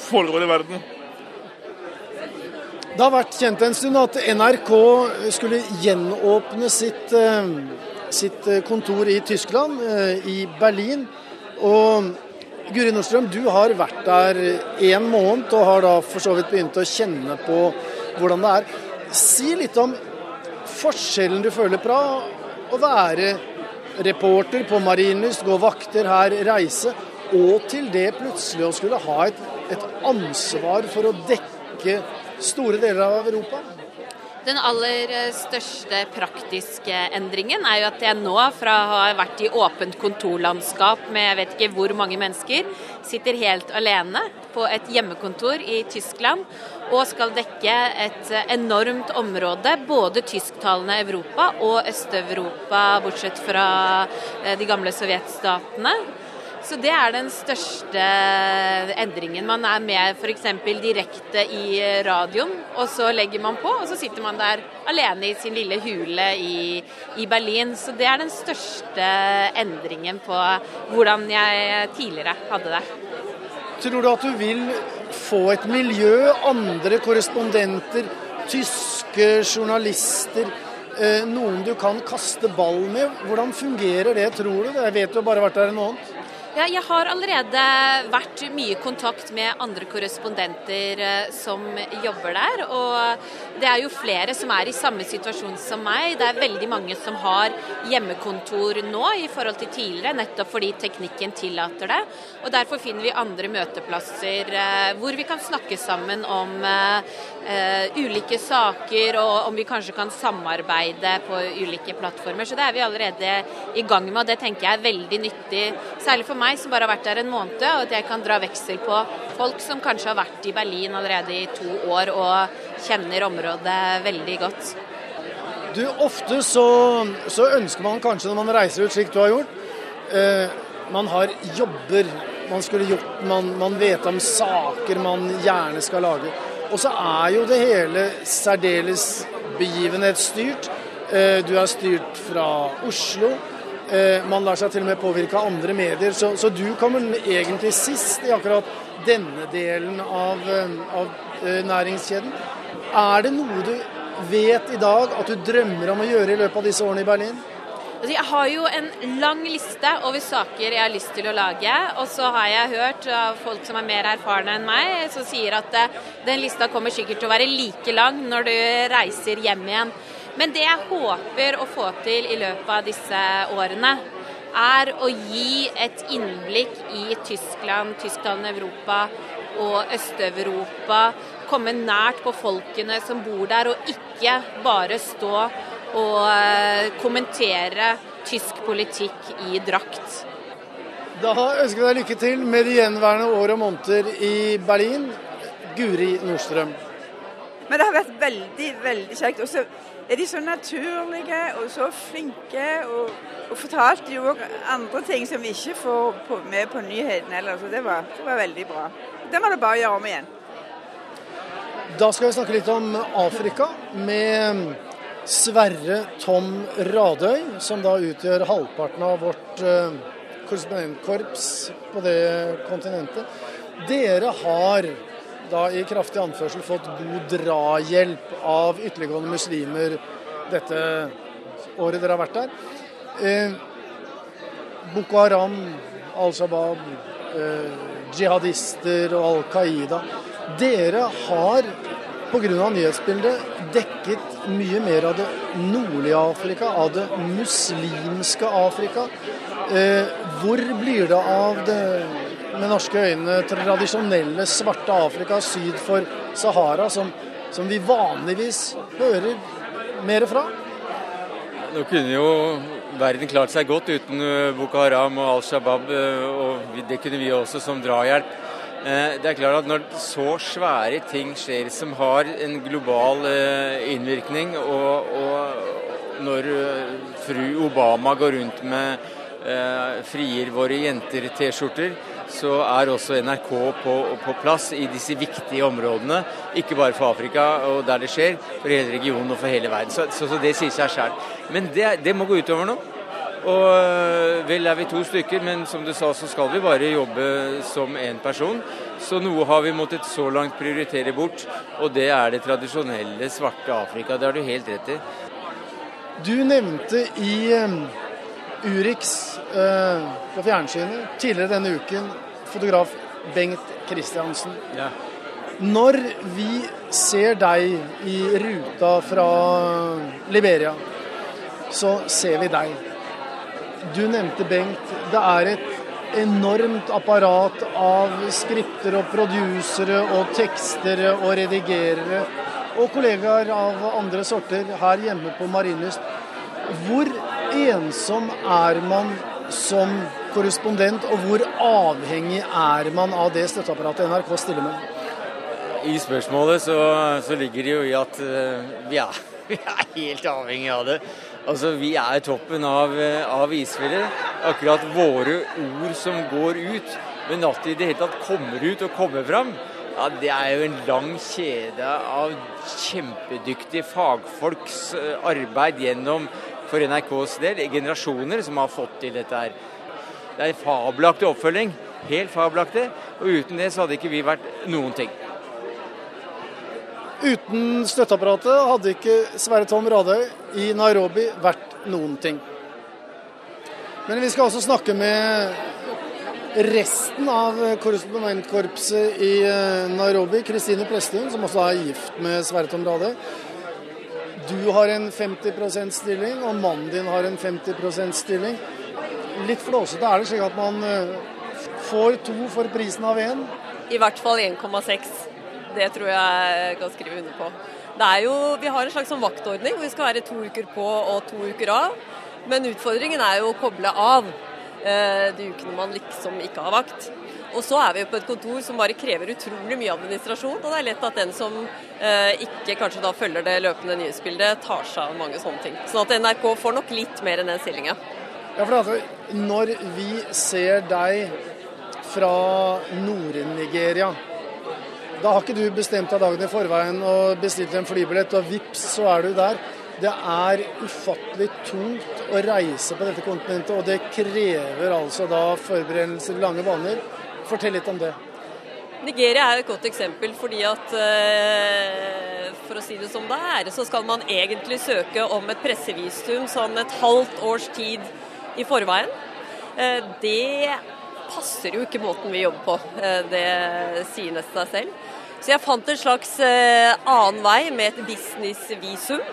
foregår i verden. Det har vært kjent en stund at NRK skulle gjenåpne sitt, eh, sitt eh, kontor i Tyskland, eh, i Berlin. Og Guri Nordstrøm, du har vært der én måned og har da for så vidt begynt å kjenne på hvordan det er. Si litt om forskjellen du føler fra å være reporter på Marienlyst, gå vakter her, reise, og til det plutselig å skulle ha et, et ansvar for å dekke store deler av Europa? Den aller eh, største praktiske endringen er jo at jeg nå, fra å ha vært i åpent kontorlandskap med jeg vet ikke hvor mange mennesker, sitter helt alene på et hjemmekontor i Tyskland og skal dekke et enormt område, både tysktalende Europa og Øst-Europa, bortsett fra eh, de gamle sovjetstatene. Så det er den største endringen. Man er med f.eks. direkte i radioen, og så legger man på, og så sitter man der alene i sin lille hule i, i Berlin. Så det er den største endringen på hvordan jeg tidligere hadde det. Tror du at du vil få et miljø, andre korrespondenter, tyske journalister, eh, noen du kan kaste ball med? Hvordan fungerer det, tror du? Jeg vet du har bare vært der en måned. Ja, jeg har allerede vært mye i kontakt med andre korrespondenter eh, som jobber der. Og det er jo flere som er i samme situasjon som meg. Det er veldig mange som har hjemmekontor nå i forhold til tidligere, nettopp fordi teknikken tillater det. Og derfor finner vi andre møteplasser eh, hvor vi kan snakke sammen om uh, ulike saker, og om vi kanskje kan samarbeide på ulike plattformer. Så det er vi allerede i gang med, og det tenker jeg er veldig nyttig. Særlig for meg som bare har vært der en måned, og at jeg kan dra veksel på folk som kanskje har vært i Berlin allerede i to år og kjenner området veldig godt. Du, Ofte så, så ønsker man kanskje når man reiser ut slik du har gjort, eh, man har jobber man skulle gjort, man, man vet om saker man gjerne skal lage. Og så er jo det hele særdeles begivenhetsstyrt. Eh, du er styrt fra Oslo. Eh, man lar seg til og med påvirke av andre medier. Så, så, du kommer egentlig sist i akkurat denne delen av, eh, av næringskjeden. Er det noe du vet i dag at du drømmer om å gjøre i løpet av disse årene i Berlin? Altså, jeg har jo en lang liste over saker jeg har lyst til å lage. Og så har jeg hørt av folk som er mer erfarne enn meg, som sier at den lista kommer sikkert til å være like lang når du reiser hjem igjen. Men det jeg håper å få til i løpet av disse årene, er å gi et innblikk i Tyskland, tysktalende Europa og Øst-Europa. Komme nært på folkene som bor der, og ikke bare stå og eh, kommentere tysk politikk i drakt. Da ønsker vi deg lykke til med de gjenværende år og måneder i Berlin. Guri Nordstrøm. Men det har vært veldig, veldig kjekt. Og så er de så naturlige og så flinke. Og, og fortalte jo òg andre ting som vi ikke får på, med på nyhetene heller. Så det var, det var, veldig bra. Det må det bare gjøre om igjen. Da skal vi snakke litt om Afrika med Sverre Tom Radøy, som da utgjør halvparten av vårt uh, korrespondentkorps på det kontinentet. Dere har da i kraftig anførsel fått god drahjelp av ytterliggående muslimer dette året dere har vært der. Eh, Boko Haram, Al Shabaab, eh, jihadister og Al Qaida. Dere har pga. nyhetsbildet dekket mye mer av det nordlige Afrika, av det muslimske Afrika. Eh, hvor blir det av det med norske øyne tradisjonelle svarte Afrika syd for Sahara, som, som vi vanligvis hører mer fra? Nå kunne jo verden klart seg godt uten eh, Boko Haram og Al Shabaab, eh, og det kunne vi også som drahjelp. Eh, det er klart at Når så svære ting skjer som har en global innvirkning, og, og når fru Obama går rundt med frier våre jenter-T-skjorter, så er også NRK på, på, plass i disse viktige områdene. Ikke bare for Afrika og der det skjer, for hele regionen og for hele verden. Så, så, så det sier seg sjøl. Men det, det, må gå utover nå. Og øh, vel er vi to stykker, men som du sa, så skal vi bare jobbe som én person. Så noe har vi måttet så langt prioritere bort, og det er det tradisjonelle svarte Afrika. Det har du helt rett i. Du nevnte i um Urix eh, på fjernsynet tidligere denne uken, fotograf Bengt Christiansen. Ja. Når vi ser deg i ruta fra Liberia, så ser vi deg. Du nevnte Bengt. Det er et enormt apparat av skripter og produsere og tekstere og redigerere og kollegaer av andre sorter her hjemme på Marienlyst. Hvor ensom er man som korrespondent, og hvor avhengig er man av det støtteapparatet NRK stiller med? I spørsmålet så, så ligger det jo i at uh, vi, er, vi, er, helt avhengig av det. Altså, Vi er toppen av, uh, av isfjellet. Akkurat våre ord som går ut, men at de i det hele tatt kommer ut og kommer fram, ja, det er jo en lang kjede av kjempedyktige fagfolks uh, arbeid gjennom, for NRKs del, generasjoner som har fått til dette her. Det er en fabelaktig oppfølging. Helt fabelaktig. Og uten det så hadde ikke vi vært noen ting. Uten støtteapparatet hadde ikke Sverre Tom Radøy i Nairobi vært noen ting. Men vi skal også snakke med resten av korrespondentkorpset i eh, Nairobi. Kristine Presthun, som også er gift med Sverre Tom Radøy. Du har en 50% stilling, og mannen din har en 50% stilling. Litt flåsete er det slik at man eh, får to for prisen av én? I hvert fall 1,6. Det tror jeg kan skrive under på. Det er jo, Vi har en slags sånn vaktordning hvor vi skal være to uker på og to uker av. Men utfordringen er jo å koble av eh, de ukene man liksom ikke har vakt. Og så er vi jo på et kontor som bare krever utrolig mye administrasjon. Og det er lett at den som eh, ikke kanskje da følger det løpende nyhetsbildet, tar seg av mange sånne ting. Sånn at NRK får nok litt mer enn den stillinga. Ja, for altså, når vi ser deg fra Nord-Nigeria da har ikke du bestemt deg dagen i forveien og bestilt en flybillett, og vips, så er du der. Det er ufattelig tungt å reise på dette kontinentet, og det krever altså da forberedelser i lange baner. Fortell litt om det. Nigeria er et godt eksempel fordi at eh, for å si det som det er, så skal man egentlig søke om et pressevisum sånn et halvt års tid i forveien. Eh, det passer jo ikke måten vi jobber på. Eh, det sier nesten seg selv. Så jeg fant en slags eh, annen vei med et businessvisum.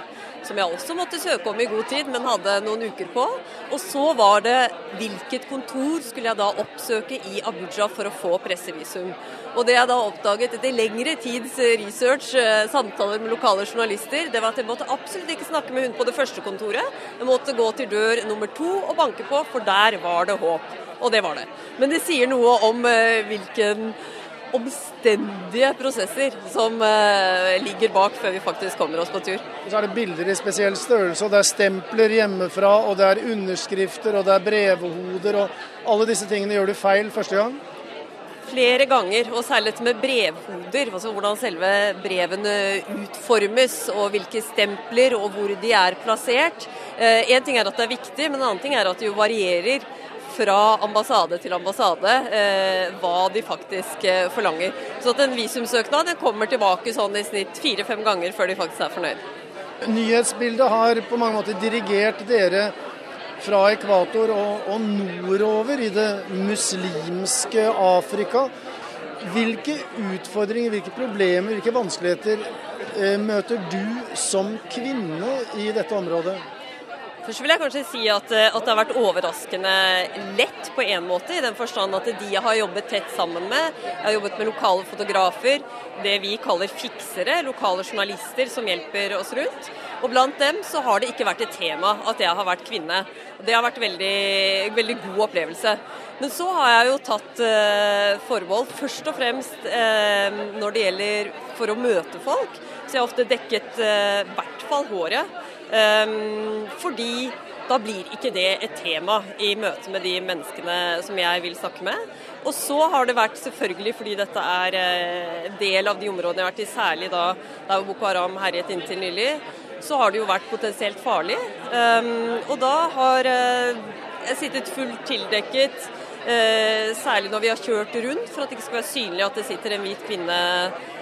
Som jeg også måtte søke om i god tid, men hadde noen uker på. Og så var det hvilket kontor skulle jeg da oppsøke i Abuja for å få pressevisum. Og det jeg da oppdaget etter lengre tids research, eh, samtaler med lokale journalister, det var at jeg måtte absolutt ikke snakke med hun på det første kontoret. Jeg måtte gå til dør nummer to og banke på, for der var det håp. Og det var det. Men det sier noe om eh, hvilken omstendige prosesser som uh, ligger bak før vi faktisk kommer oss på tur. Og så er det bilder i spesiell størrelse, og det er stempler hjemmefra, og det er underskrifter, og det er brevhoder, og alle disse tingene gjør du feil første gang? Flere ganger, og særlig med brevhoder. altså Hvordan selve brevene utformes, og hvilke stempler og hvor de er plassert. Én eh, ting er at det er viktig, men en annen ting er at det jo varierer fra ambassade til ambassade eh, hva de faktisk eh, forlanger. Så at en visumsøknad kommer tilbake sånn i snitt fire-fem ganger før de faktisk er fornøyd. Nyhetsbildet har på mange måter dirigert dere fra ekvator og, og nordover i det muslimske Afrika. Hvilke utfordringer, hvilke problemer, hvilke vanskeligheter eh, møter du som kvinne i dette området? Først vil jeg kanskje si at, eh, at, det har vært overraskende lett på en måte, i den forstand at de jeg har jobbet tett sammen med, jeg har jobbet med lokale fotografer, det vi kaller fiksere, lokale journalister som hjelper oss rundt. Og blant dem så har det ikke vært et tema at jeg har vært kvinne. Det har vært veldig, veldig god opplevelse. Men så har jeg jo tatt eh, forbehold først og fremst eh, når det gjelder for å møte folk. Så jeg har ofte dekket i eh, hvert fall håret. Um, fordi da blir ikke det et tema i møte med de menneskene som jeg vil snakke med. Og så har det vært selvfølgelig fordi dette er en eh, del av de områdene jeg har vært i, særlig da der Boko Haram herjet inntil nylig, så har det jo vært potensielt farlig. Um, og da har uh, jeg sittet fullt tildekket, uh, særlig når vi har kjørt rundt, for at det ikke skal være synlig at det sitter en hvit kvinne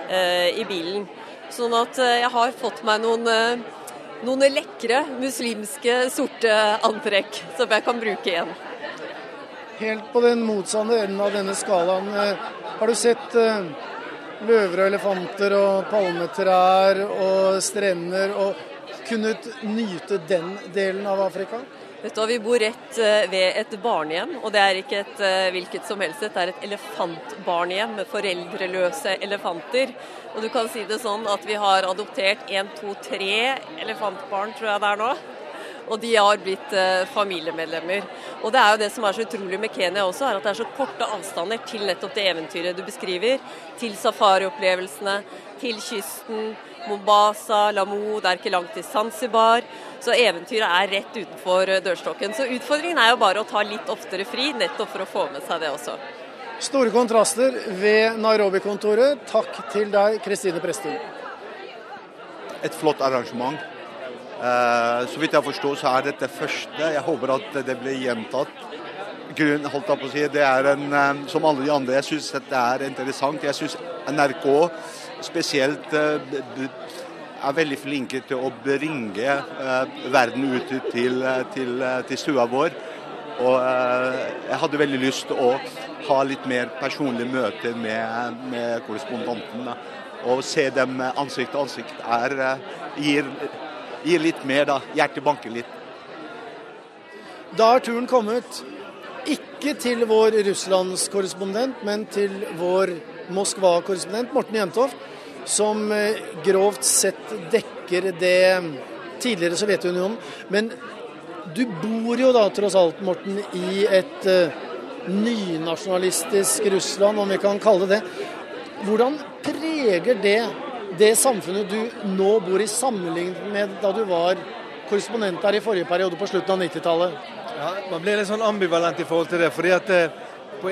i bilen. Sånn at jeg har fått meg noen noen lekre muslimske sorte antrekk som jeg kan bruke igjen. Helt på den motsatte enden av denne skalaen, eh, har du sett eh, løver og elefanter og palmetrær og strender og kunnet nyte den delen av Afrika? Vet du, Vi bor rett eh, ved et barnehjem, og det er ikke et eh, hvilket som helst. Det er et elefantbarnehjem med foreldreløse elefanter. Og du kan si det sånn at vi har adoptert én, to, tre elefantbarn, tror jeg det er nå. Og de har blitt eh, familiemedlemmer. Og det er jo det som er så utrolig med Kenya også, er at det er så korte avstander til nettopp det eventyret du beskriver. Til safariopplevelsene, til kysten, Mombasa, Lamu, det er ikke langt til Zanzibar. Så eventyret er rett utenfor eh, dørstokken. Så utfordringen er jo bare å ta litt oftere fri, nettopp for å få med seg det også. Store kontraster ved Nairobi-kontoret. Takk til deg, Kristine Presthun. Et flott arrangement. Eh, så vidt jeg forstår, så er dette første. Jeg håper at det blir gjentatt. Grunn, holdt jeg på å si, det er en, eh, Som alle de andre, jeg syns dette er interessant. Jeg syns NRK spesielt eh, er veldig flinke til å bringe verden ut til, til, til stua vår. Og jeg hadde veldig lyst til å ha litt mer personlige møter med, med korrespondentene. Å se dem ansikt til ansikt er, gir gir, litt mer, da. Hjertet banker litt. Da er turen kommet ikke til vår Russlandskorrespondent, men til vår Moskva-korrespondent Morten Jentoft, som eh, grovt sett dekker det tidligere Sovjetunionen. Men du bor jo da tross alt, Morten, i et uh, nynasjonalistisk Russland, om vi kan kalle det det. Hvordan preger det det samfunnet du nå bor i, sammenlignet med da du var korrespondent her i forrige periode på slutten av 90-tallet? Ja, Man blir litt sånn ambivalent i forhold til det. fordi at eh, På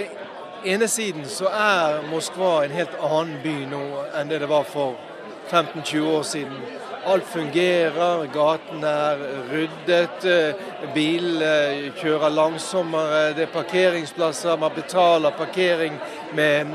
ene siden så er Moskva en helt annen by nå enn det det var for 15-20 år siden. Alt fungerer, gatene er ryddet, eh, bil eh, kjører langsommere, det er parkeringsplasser, man betaler parkering med,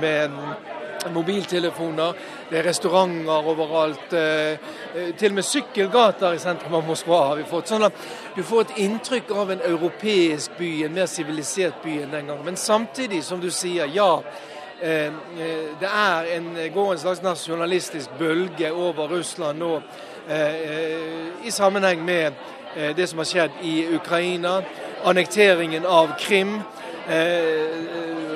med mobiltelefoner, det er restauranter overalt. Eh, eh, til og med sykkelgater i sentrum av Moskva har vi fått. Sånn at du får et inntrykk av en europeisk by, en mer sivilisert by enn den gang. Men samtidig, som du sier, ja. Eh, det er en, går en slags nasjonalistisk bølge over Russland nå i sammenheng med det som har skjedd i Ukraina. Annekteringen av Krim.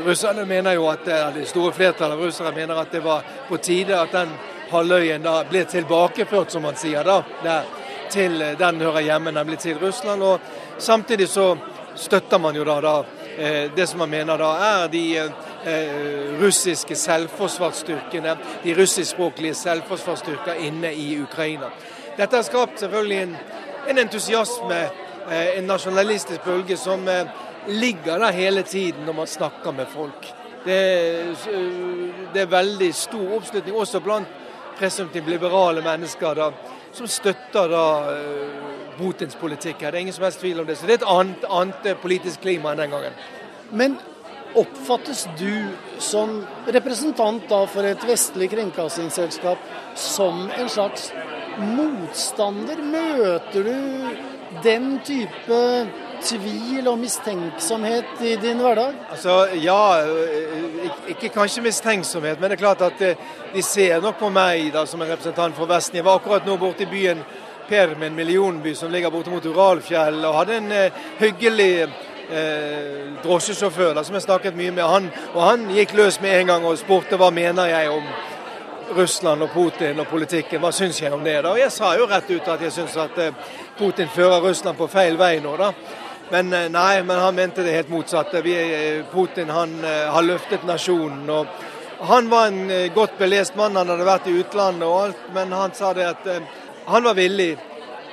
Russerne mener jo at det store flertallet av russere mener at det var på tide at den halvøyen da ble tilbakeført, som man sier, da, der, til den hører hjemme, nemlig til Russland. og Samtidig så støtter man jo da, da eh, det som man mener da er de eh, russiske selvforsvarsstyrkene, de russiskspråklige selvforsvarsstyrker inne i Ukraina. Dette har skapt selvfølgelig en, en entusiasme, eh, en nasjonalistisk bølge, som ligger der hele tiden når man snakker med folk. Det, det er veldig stor oppslutning også blant presumptivt liberale mennesker da, som støtter da uh, Putins politikk. Det er ingen som helst tvil om det. Så det er et annet, annet politisk klima enn den gangen. Men oppfattes du som representant da for et vestlig kringkastingsselskap som en slags motstander? Møter du den type tvil og mistenksomhet i din hverdag? Altså, Ja, eh, ikke kanskje mistenksomhet, men det er klart at eh, de ser nok på meg da, som en representant for Vesten. Jeg var akkurat nå borte i byen Perm, en millionby som ligger borte mot Uralfjell, og hadde en uh, hyggelig uh, drosjesjåfør da, som jeg snakket mye med. Han, og han gikk løs med en gang og spurte hva mener jeg om Russland og Putin og politikken. Hva syns jeg om det? da? Og Jeg sa jo rett ut at jeg syns at Putin fører Russland på feil vei nå. da. Men eh, nei, men han mente det helt motsatte. Eh, Putin han eh, har løftet nasjonen. og Han var en godt belest mann, han hadde vært i utlandet og alt, men han sa det at han var villig.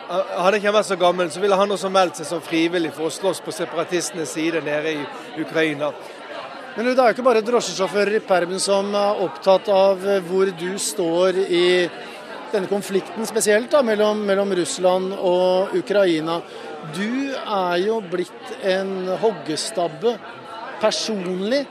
Hadde ikke han vært så gammel, så ville han også meldt seg som frivillig for å slåss på separatistenes side nede i Ukraina. Men det er jo ikke bare drosjesjåfører i permen som er opptatt av hvor du står i denne konflikten spesielt da, mellom, mellom Russland og Ukraina. Du er jo blitt en hoggestabbe personlig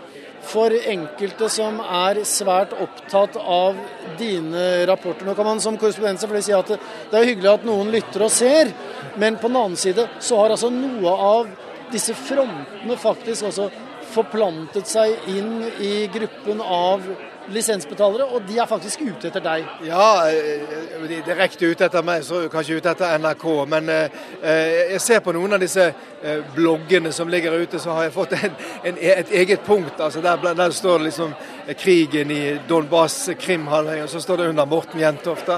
for enkelte som er svært opptatt av dine rapporter. Nå kan man som korrespondent selvfølgelig si at det er hyggelig at noen lytter og ser, men på den annen side så har altså noe av disse frontene faktisk også forplantet seg inn i gruppen av lisensbetalere, og de er faktisk ute etter deg. Ja, eh, de er direkte ute etter meg, så kanskje ute etter NRK. Men eh, eh, jeg ser på noen av disse eh, bloggene som ligger ute, så har jeg fått en, en, et eget punkt. altså Der, der står det liksom eh, krigen i Donbas, Krimhalvøya, og så står det under Morten Jentoft.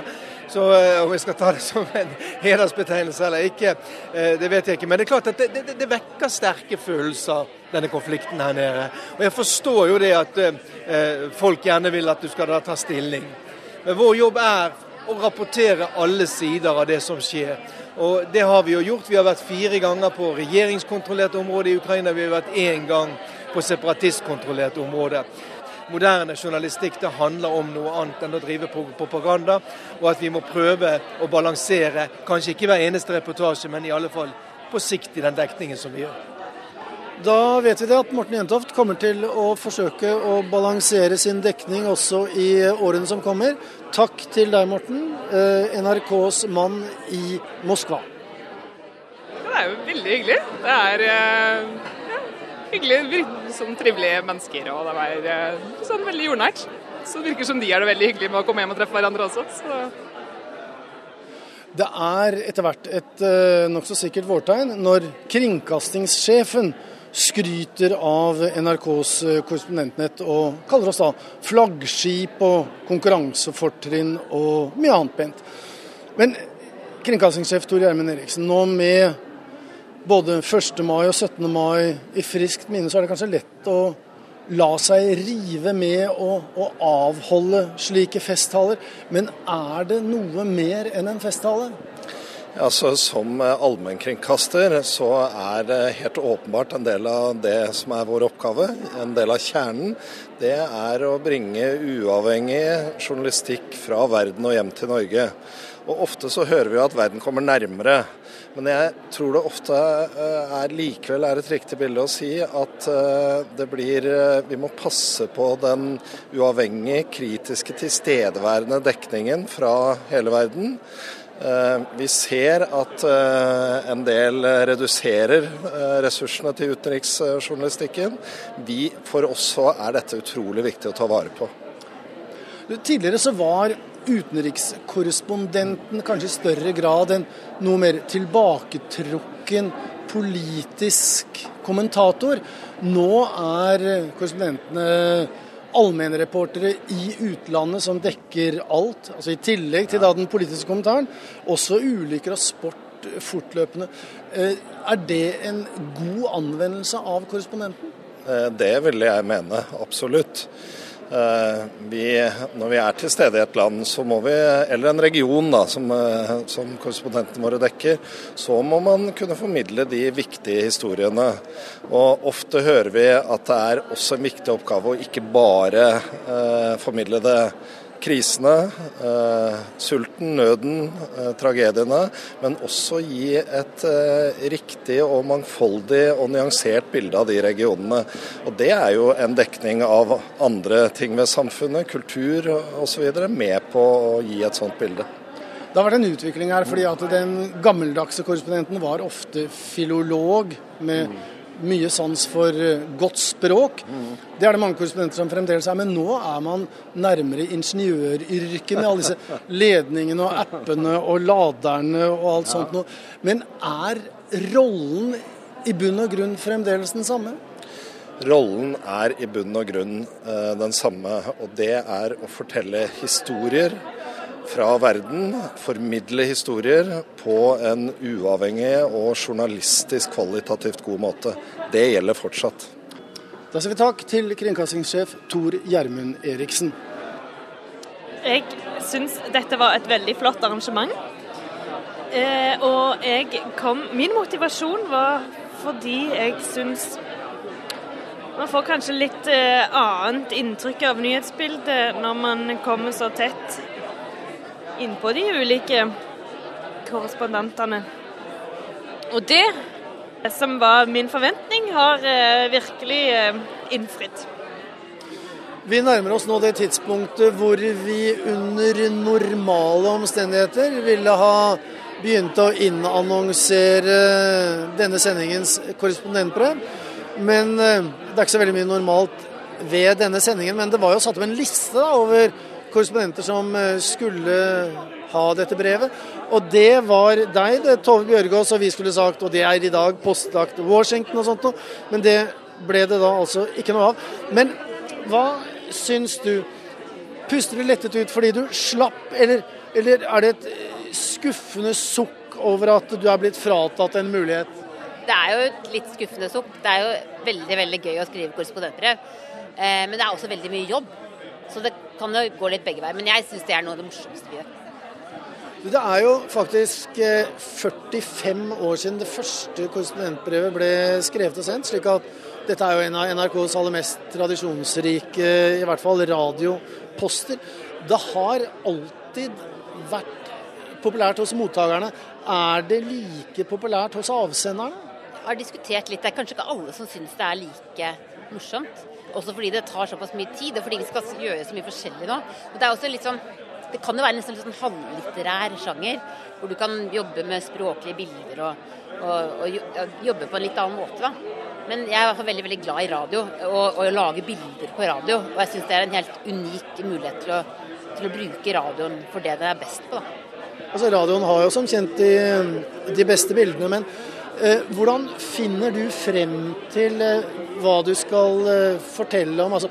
Så eh, Om jeg skal ta det som en hedersbetegnelse eller ikke, eh, det vet jeg ikke. Men det er klart at det, det, det vekker sterke følelser, denne konflikten her nede. Og Jeg forstår jo det at eh, folk gjerne vil at du skal da ta stilling. Men vår jobb er å rapportere alle sider av det som skjer. Og Det har vi jo gjort. Vi har vært fire ganger på regjeringskontrollert område i Ukraina. Vi har vært én gang på separatistkontrollert område moderne journalistikk det handler om noe annet enn å drive propaganda. Og at vi må prøve å balansere, kanskje ikke hver eneste reportasje, men i alle fall på sikt i den dekningen som vi gjør. Da vet vi det at Morten Jentoft kommer til å forsøke å balansere sin dekning også i årene som kommer. Takk til deg, Morten, eh, NRKs mann i Moskva. Det er jo veldig hyggelig. Det er eh, hyggelig, sånn trivelige mennesker. Og det var eh, sånn veldig jordnært. Så det virker som de er det veldig hyggelig med å komme hjem og treffe hverandre også. Så. Det er etter hvert et uh, nokså sikkert vårtegn når kringkastingssjefen skryter av NRKs eh, korrespondentnett og kaller oss da flaggskip og konkurransefortrinn og mye annet pent. Men kringkastingssjef Tor Gjermund Eriksen, nå med både 1. mai og 17. mai i friskt minne, så er det kanskje lett å la seg rive med og, og avholde slike festtaler. Men er det noe mer enn en festtale? Altså, som allmennkringkaster så er det helt åpenbart en del av det som er vår oppgave. En del av kjernen. Det er å bringe uavhengig journalistikk fra verden og hjem til Norge. Og Ofte så hører vi at verden kommer nærmere. Men jeg tror det ofte eh, er likevel er et riktig bilde å si at eh, det blir eh, Vi må passe på den uavhengige, kritiske, tilstedeværende dekningen fra hele verden. Vi ser at en del reduserer ressursene til utenriksjournalistikken. Vi, for oss så er dette utrolig viktig å ta vare på. Tidligere så var utenrikskorrespondenten kanskje i større grad enn noe mer tilbaketrukken politisk kommentator. Nå er korrespondentene allmennreportere i utlandet som dekker alt. altså I tillegg til da den politiske kommentaren, også ulykker og sport fortløpende. Eh, er det en god anvendelse av korrespondenten? Eh, det vil jeg mene, absolutt. Eh, vi, når vi er til stede i et land, vi, eller en region da, som, eh, som korrespondentene våre dekker, så må man kunne formidle de viktige historiene. Og Ofte hører vi at det er også en viktig oppgave å ikke bare eh, formidle det krisene, eh, sulten, nøden, eh, tragediene, men også gi et eh, riktig og mangfoldig og nyansert bilde av de regionene. Og Det er jo en dekning av andre ting ved samfunnet, kultur osv., med på å gi et sånt bilde. Det har vært en utvikling her, fordi at den gammeldagse korrespondenten var ofte filolog med mm mye sans for eh, godt språk. Mm. Det er det mange korrespondenter som fremdeles er, men nå er man nærmere ingeniøryrket med alle disse ledningene og appene og laderne og alt sånt noe. Men er rollen i bunn og grunn fremdeles den samme? Rollen er i bunn og grunn uh, den samme, og det er å fortelle historier fra verden, formidle historier på en uavhengig og journalistisk kvalitativt god måte. Det gjelder fortsatt. Da sier vi takk til kringkastingssjef Tor Gjermund Eriksen. Jeg syns dette var et veldig flott arrangement. Eh, og jeg kom Min motivasjon var fordi jeg syns man får kanskje litt eh, annet inntrykk av nyhetsbildet når man kommer så tett innpå de ulike korrespondentene. Og det som var min forventning, har eh, virkelig eh, innfridd. Vi nærmer oss nå det tidspunktet hvor vi under normale omstendigheter ville ha begynt å innannonsere denne sendingens korrespondentbrev. Men eh, det er ikke så veldig mye normalt ved denne sendingen, men det var jo satt opp en liste da, over korrespondenter som eh, skulle ha dette brevet. Og det var deg, det, Tove Bjørgaas, og vi skulle sagt, og det er i dag postlagt Washington og sånt noe. Men det ble det da altså ikke noe av. Men hva syns du? Puster du lettet ut fordi du slapp, eller, eller er det et skuffende sukk over at du er blitt fratatt en mulighet? Det er jo et litt skuffende sukk. Det er jo veldig veldig gøy å skrive korrespondentbrev. Eh, men det er også veldig mye jobb. Så det kan jo gå litt begge veier. Men jeg syns det er noe av det morsomste vi gjør. Det er jo faktisk 45 eh, år siden det første korrespondentbrevet ble skrevet og sendt. slik at dette er jo en av NRKs aller mest tradisjonsrike, i hvert fall radioposter. Det har alltid vært populært hos mottakerne. Er det like populært hos avsenderne? Jeg har diskutert litt. Det er kanskje ikke alle som syns det er like morsomt. Også fordi det tar såpass mye tid, og fordi vi skal gjøre så mye forskjellig nå. Og det er også litt sånn det kan jo være en litt sånn halvlitterær sjanger, hvor du kan jobbe med språklige bilder og, og, og jobbe på en litt annen måte. da. Men jeg er veldig veldig glad i radio og, og lage bilder på radio. Og jeg syns det er en helt unik mulighet til å, til å bruke radioen for det den er best på. da. Altså Radioen har jo som kjent de, de beste bildene, men hvordan finner du frem til eh, hva du skal eh, fortelle om? Altså,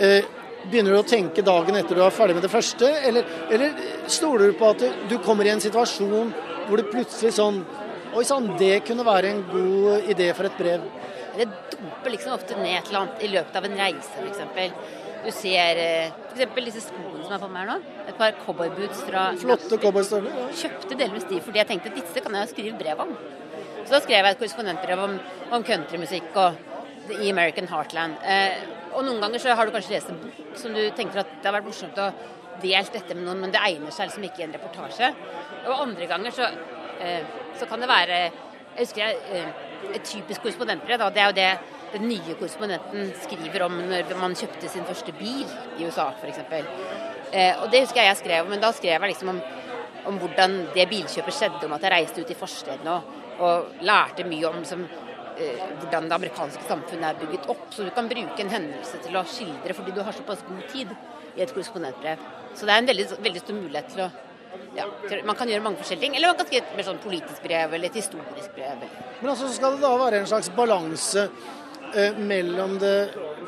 eh, begynner du å tenke dagen etter du er ferdig med det første, eller, eller stoler du på at du kommer i en situasjon hvor det plutselig sånn Oi sann, det kunne være en god idé for et brev. Det dumper liksom ofte ned et eller annet i løpet av en reise, f.eks. Du ser eh, f.eks. disse skoene som er på meg her nå. Et par cowboyboots fra Flotte cowboystøvler. Ja. Kjøpte delvis de fordi jeg tenkte at disse kan jeg skrive brev om. Så da skrev jeg et korrespondentbrev om, om countrymusikk og i American Heartland. Eh, og noen ganger så har du kanskje lest en bok som du tenker at det har vært morsomt å delt dette med noen, men det egner seg liksom ikke i en reportasje. Og andre ganger så, eh, så kan det være Jeg husker jeg, eh, et typisk korrespondentbrev. Da, det er jo det den nye korrespondenten skriver om når man kjøpte sin første bil i USA, f.eks. Eh, og det husker jeg jeg skrev, men da skrev jeg liksom om, om hvordan det bilkjøpet skjedde, om at jeg reiste ut i forstedene og, og, lærte mye om som, eh, hvordan det amerikanske samfunnet er bygget opp. Så du kan bruke en hendelse til å skildre fordi du har såpass god tid i et korrespondentbrev. Så det er en veldig, veldig stor mulighet til å ja, Man kan gjøre mange forskjellige ting. Eller man kan skrive et mer sånn politisk brev eller et historisk brev. Men altså skal det da være en slags balanse eh, mellom det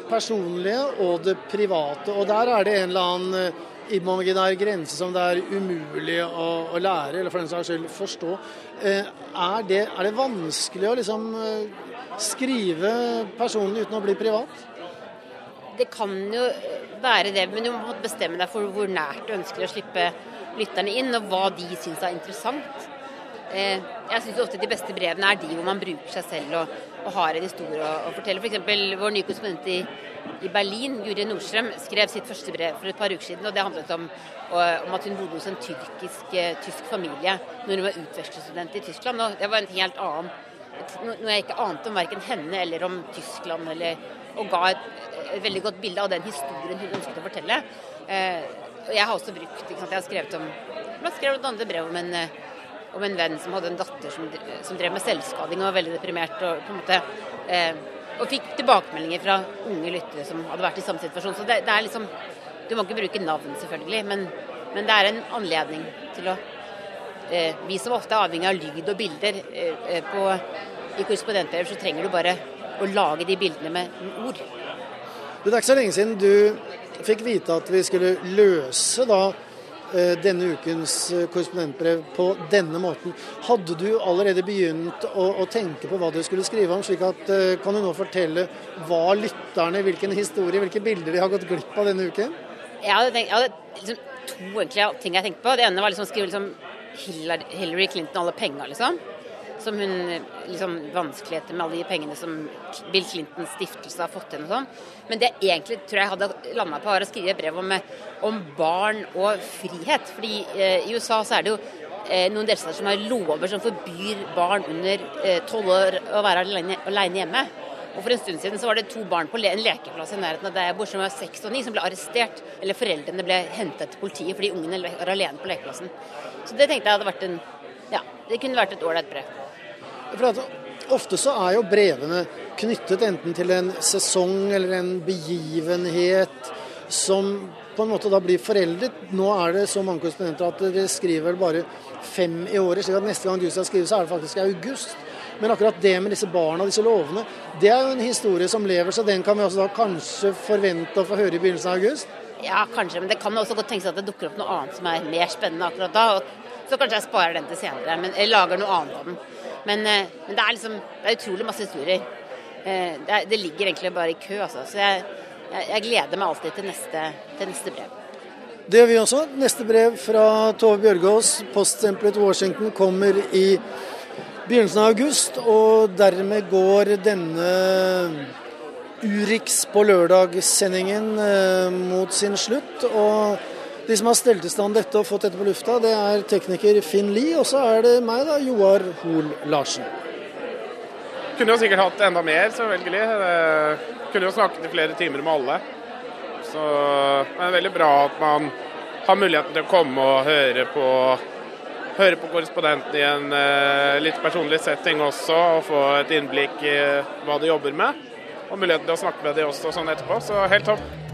personlige og det private. Og der er det en eller annen eh, imaginær grense som det er umulig å, å lære, eller for den saks skyld forstå. Eh, er, det, er, det, vanskelig å liksom eh, skrive personlig uten å bli privat? Det kan jo være det, men du må bestemme deg for hvor nært du ønsker å slippe lytterne inn, og hva de syns er interessant. Eh, jeg syns ofte de beste brevene er de hvor man bruker seg selv og, og har en historie å, å fortelle. F.eks. vår nye korrespondent i, i, Berlin, Guri Nordstrøm, skrev sitt første brev for et par uker siden. og Det handlet om, om at hun bodde hos en tyrkisk, eh, tysk familie når hun var utvekslingsstudent i Tyskland. og Det var en helt annen noe jeg ikke ante om verken henne eller om Tyskland. Eller, og ga et, et, veldig godt bilde av den historien hun ønsket å fortelle. Eh, og jeg har også brukt ikke sant, Jeg har skrevet om Jeg skrev bl.a. brev om en eh, om en venn som hadde en datter som, som drev med selvskading og var veldig deprimert. Og, måte, eh, og fikk tilbakemeldinger fra unge lyttere som hadde vært i samme situasjon. Så det, det er liksom Du må ikke bruke navn, selvfølgelig, men, men det er en anledning til å eh, Vi som ofte er avhengig av lyd og bilder eh, eh på, i korrespondentbrev, så trenger du bare å lage de bildene med ord. Det er ikke så lenge siden du fikk vite at vi skulle løse da denne ukens eh, korrespondentbrev på denne måten. Hadde du allerede begynt å, å, tenke på hva du skulle skrive om? slik at eh, Kan du nå fortelle hva lytterne, hvilken historie, hvilke bilder de har gått glipp av denne uken? Jeg hadde, tenkt, jeg hadde liksom to egentlig ting jeg tenkte på. Det ene var liksom å skrive liksom Hillary Clinton og alle penga, liksom som hun liksom vanskeligheter med alle de pengene som Bill Clintons stiftelse har fått inn og sånn. Men det jeg egentlig tror jeg hadde landa på, var å skrive brev om, om, barn og frihet. Fordi eh, i USA så er det jo eh, noen delstater som har lover som forbyr barn under eh, tolv eh, år å være alene, alene, hjemme. Og For en stund siden så var det to barn på en lekeplass i nærheten av der jeg bor som var seks og ni, som ble arrestert. Eller foreldrene ble hentet til politiet fordi ungene var alene på lekeplassen. Så det tenkte jeg hadde vært en Ja, det kunne vært et ålreit brev. For ofte så er jo brevene knyttet enten til en sesong eller en begivenhet som på en måte da blir foreldet. Nå er det så mange korrespondenter at dere skriver bare fem i året, slik at neste gang du skal skrive, så er det faktisk august. Men akkurat det med disse barna, disse lovene, det er jo en historie som lever, så den kan vi også da kanskje forvente å få høre i begynnelsen av august? Ja, kanskje, men det kan også godt tenkes at det dukker opp noe annet som er mer spennende akkurat da. Så kanskje jeg sparer den til senere, men, jeg lager noe annet av den. Men, eh, men, det er liksom det er utrolig masse historier. Eh, det, det ligger egentlig bare i kø, altså. Så jeg, jeg, jeg gleder meg alltid til neste, til neste, brev. Det gjør vi også. Neste brev fra Tove Bjørgaas, poststemplet Washington, kommer i begynnelsen av august. Og dermed går denne Urix på lørdag-sendingen eh, mot sin slutt. og de som har stelt i stand dette og fått dette på lufta, det er tekniker Finn Lie, og så er det meg, da, Joar Hoel Larsen. Kunne jo sikkert hatt enda mer, selvfølgelig. Det kunne jo snakket i flere timer med alle. Så det er veldig bra at man har muligheten til å komme og høre på, høre på korrespondenten i en uh, litt personlig setting også, og få et innblikk i hva de jobber med. Og muligheten til å snakke med de også sånn etterpå. Så helt topp.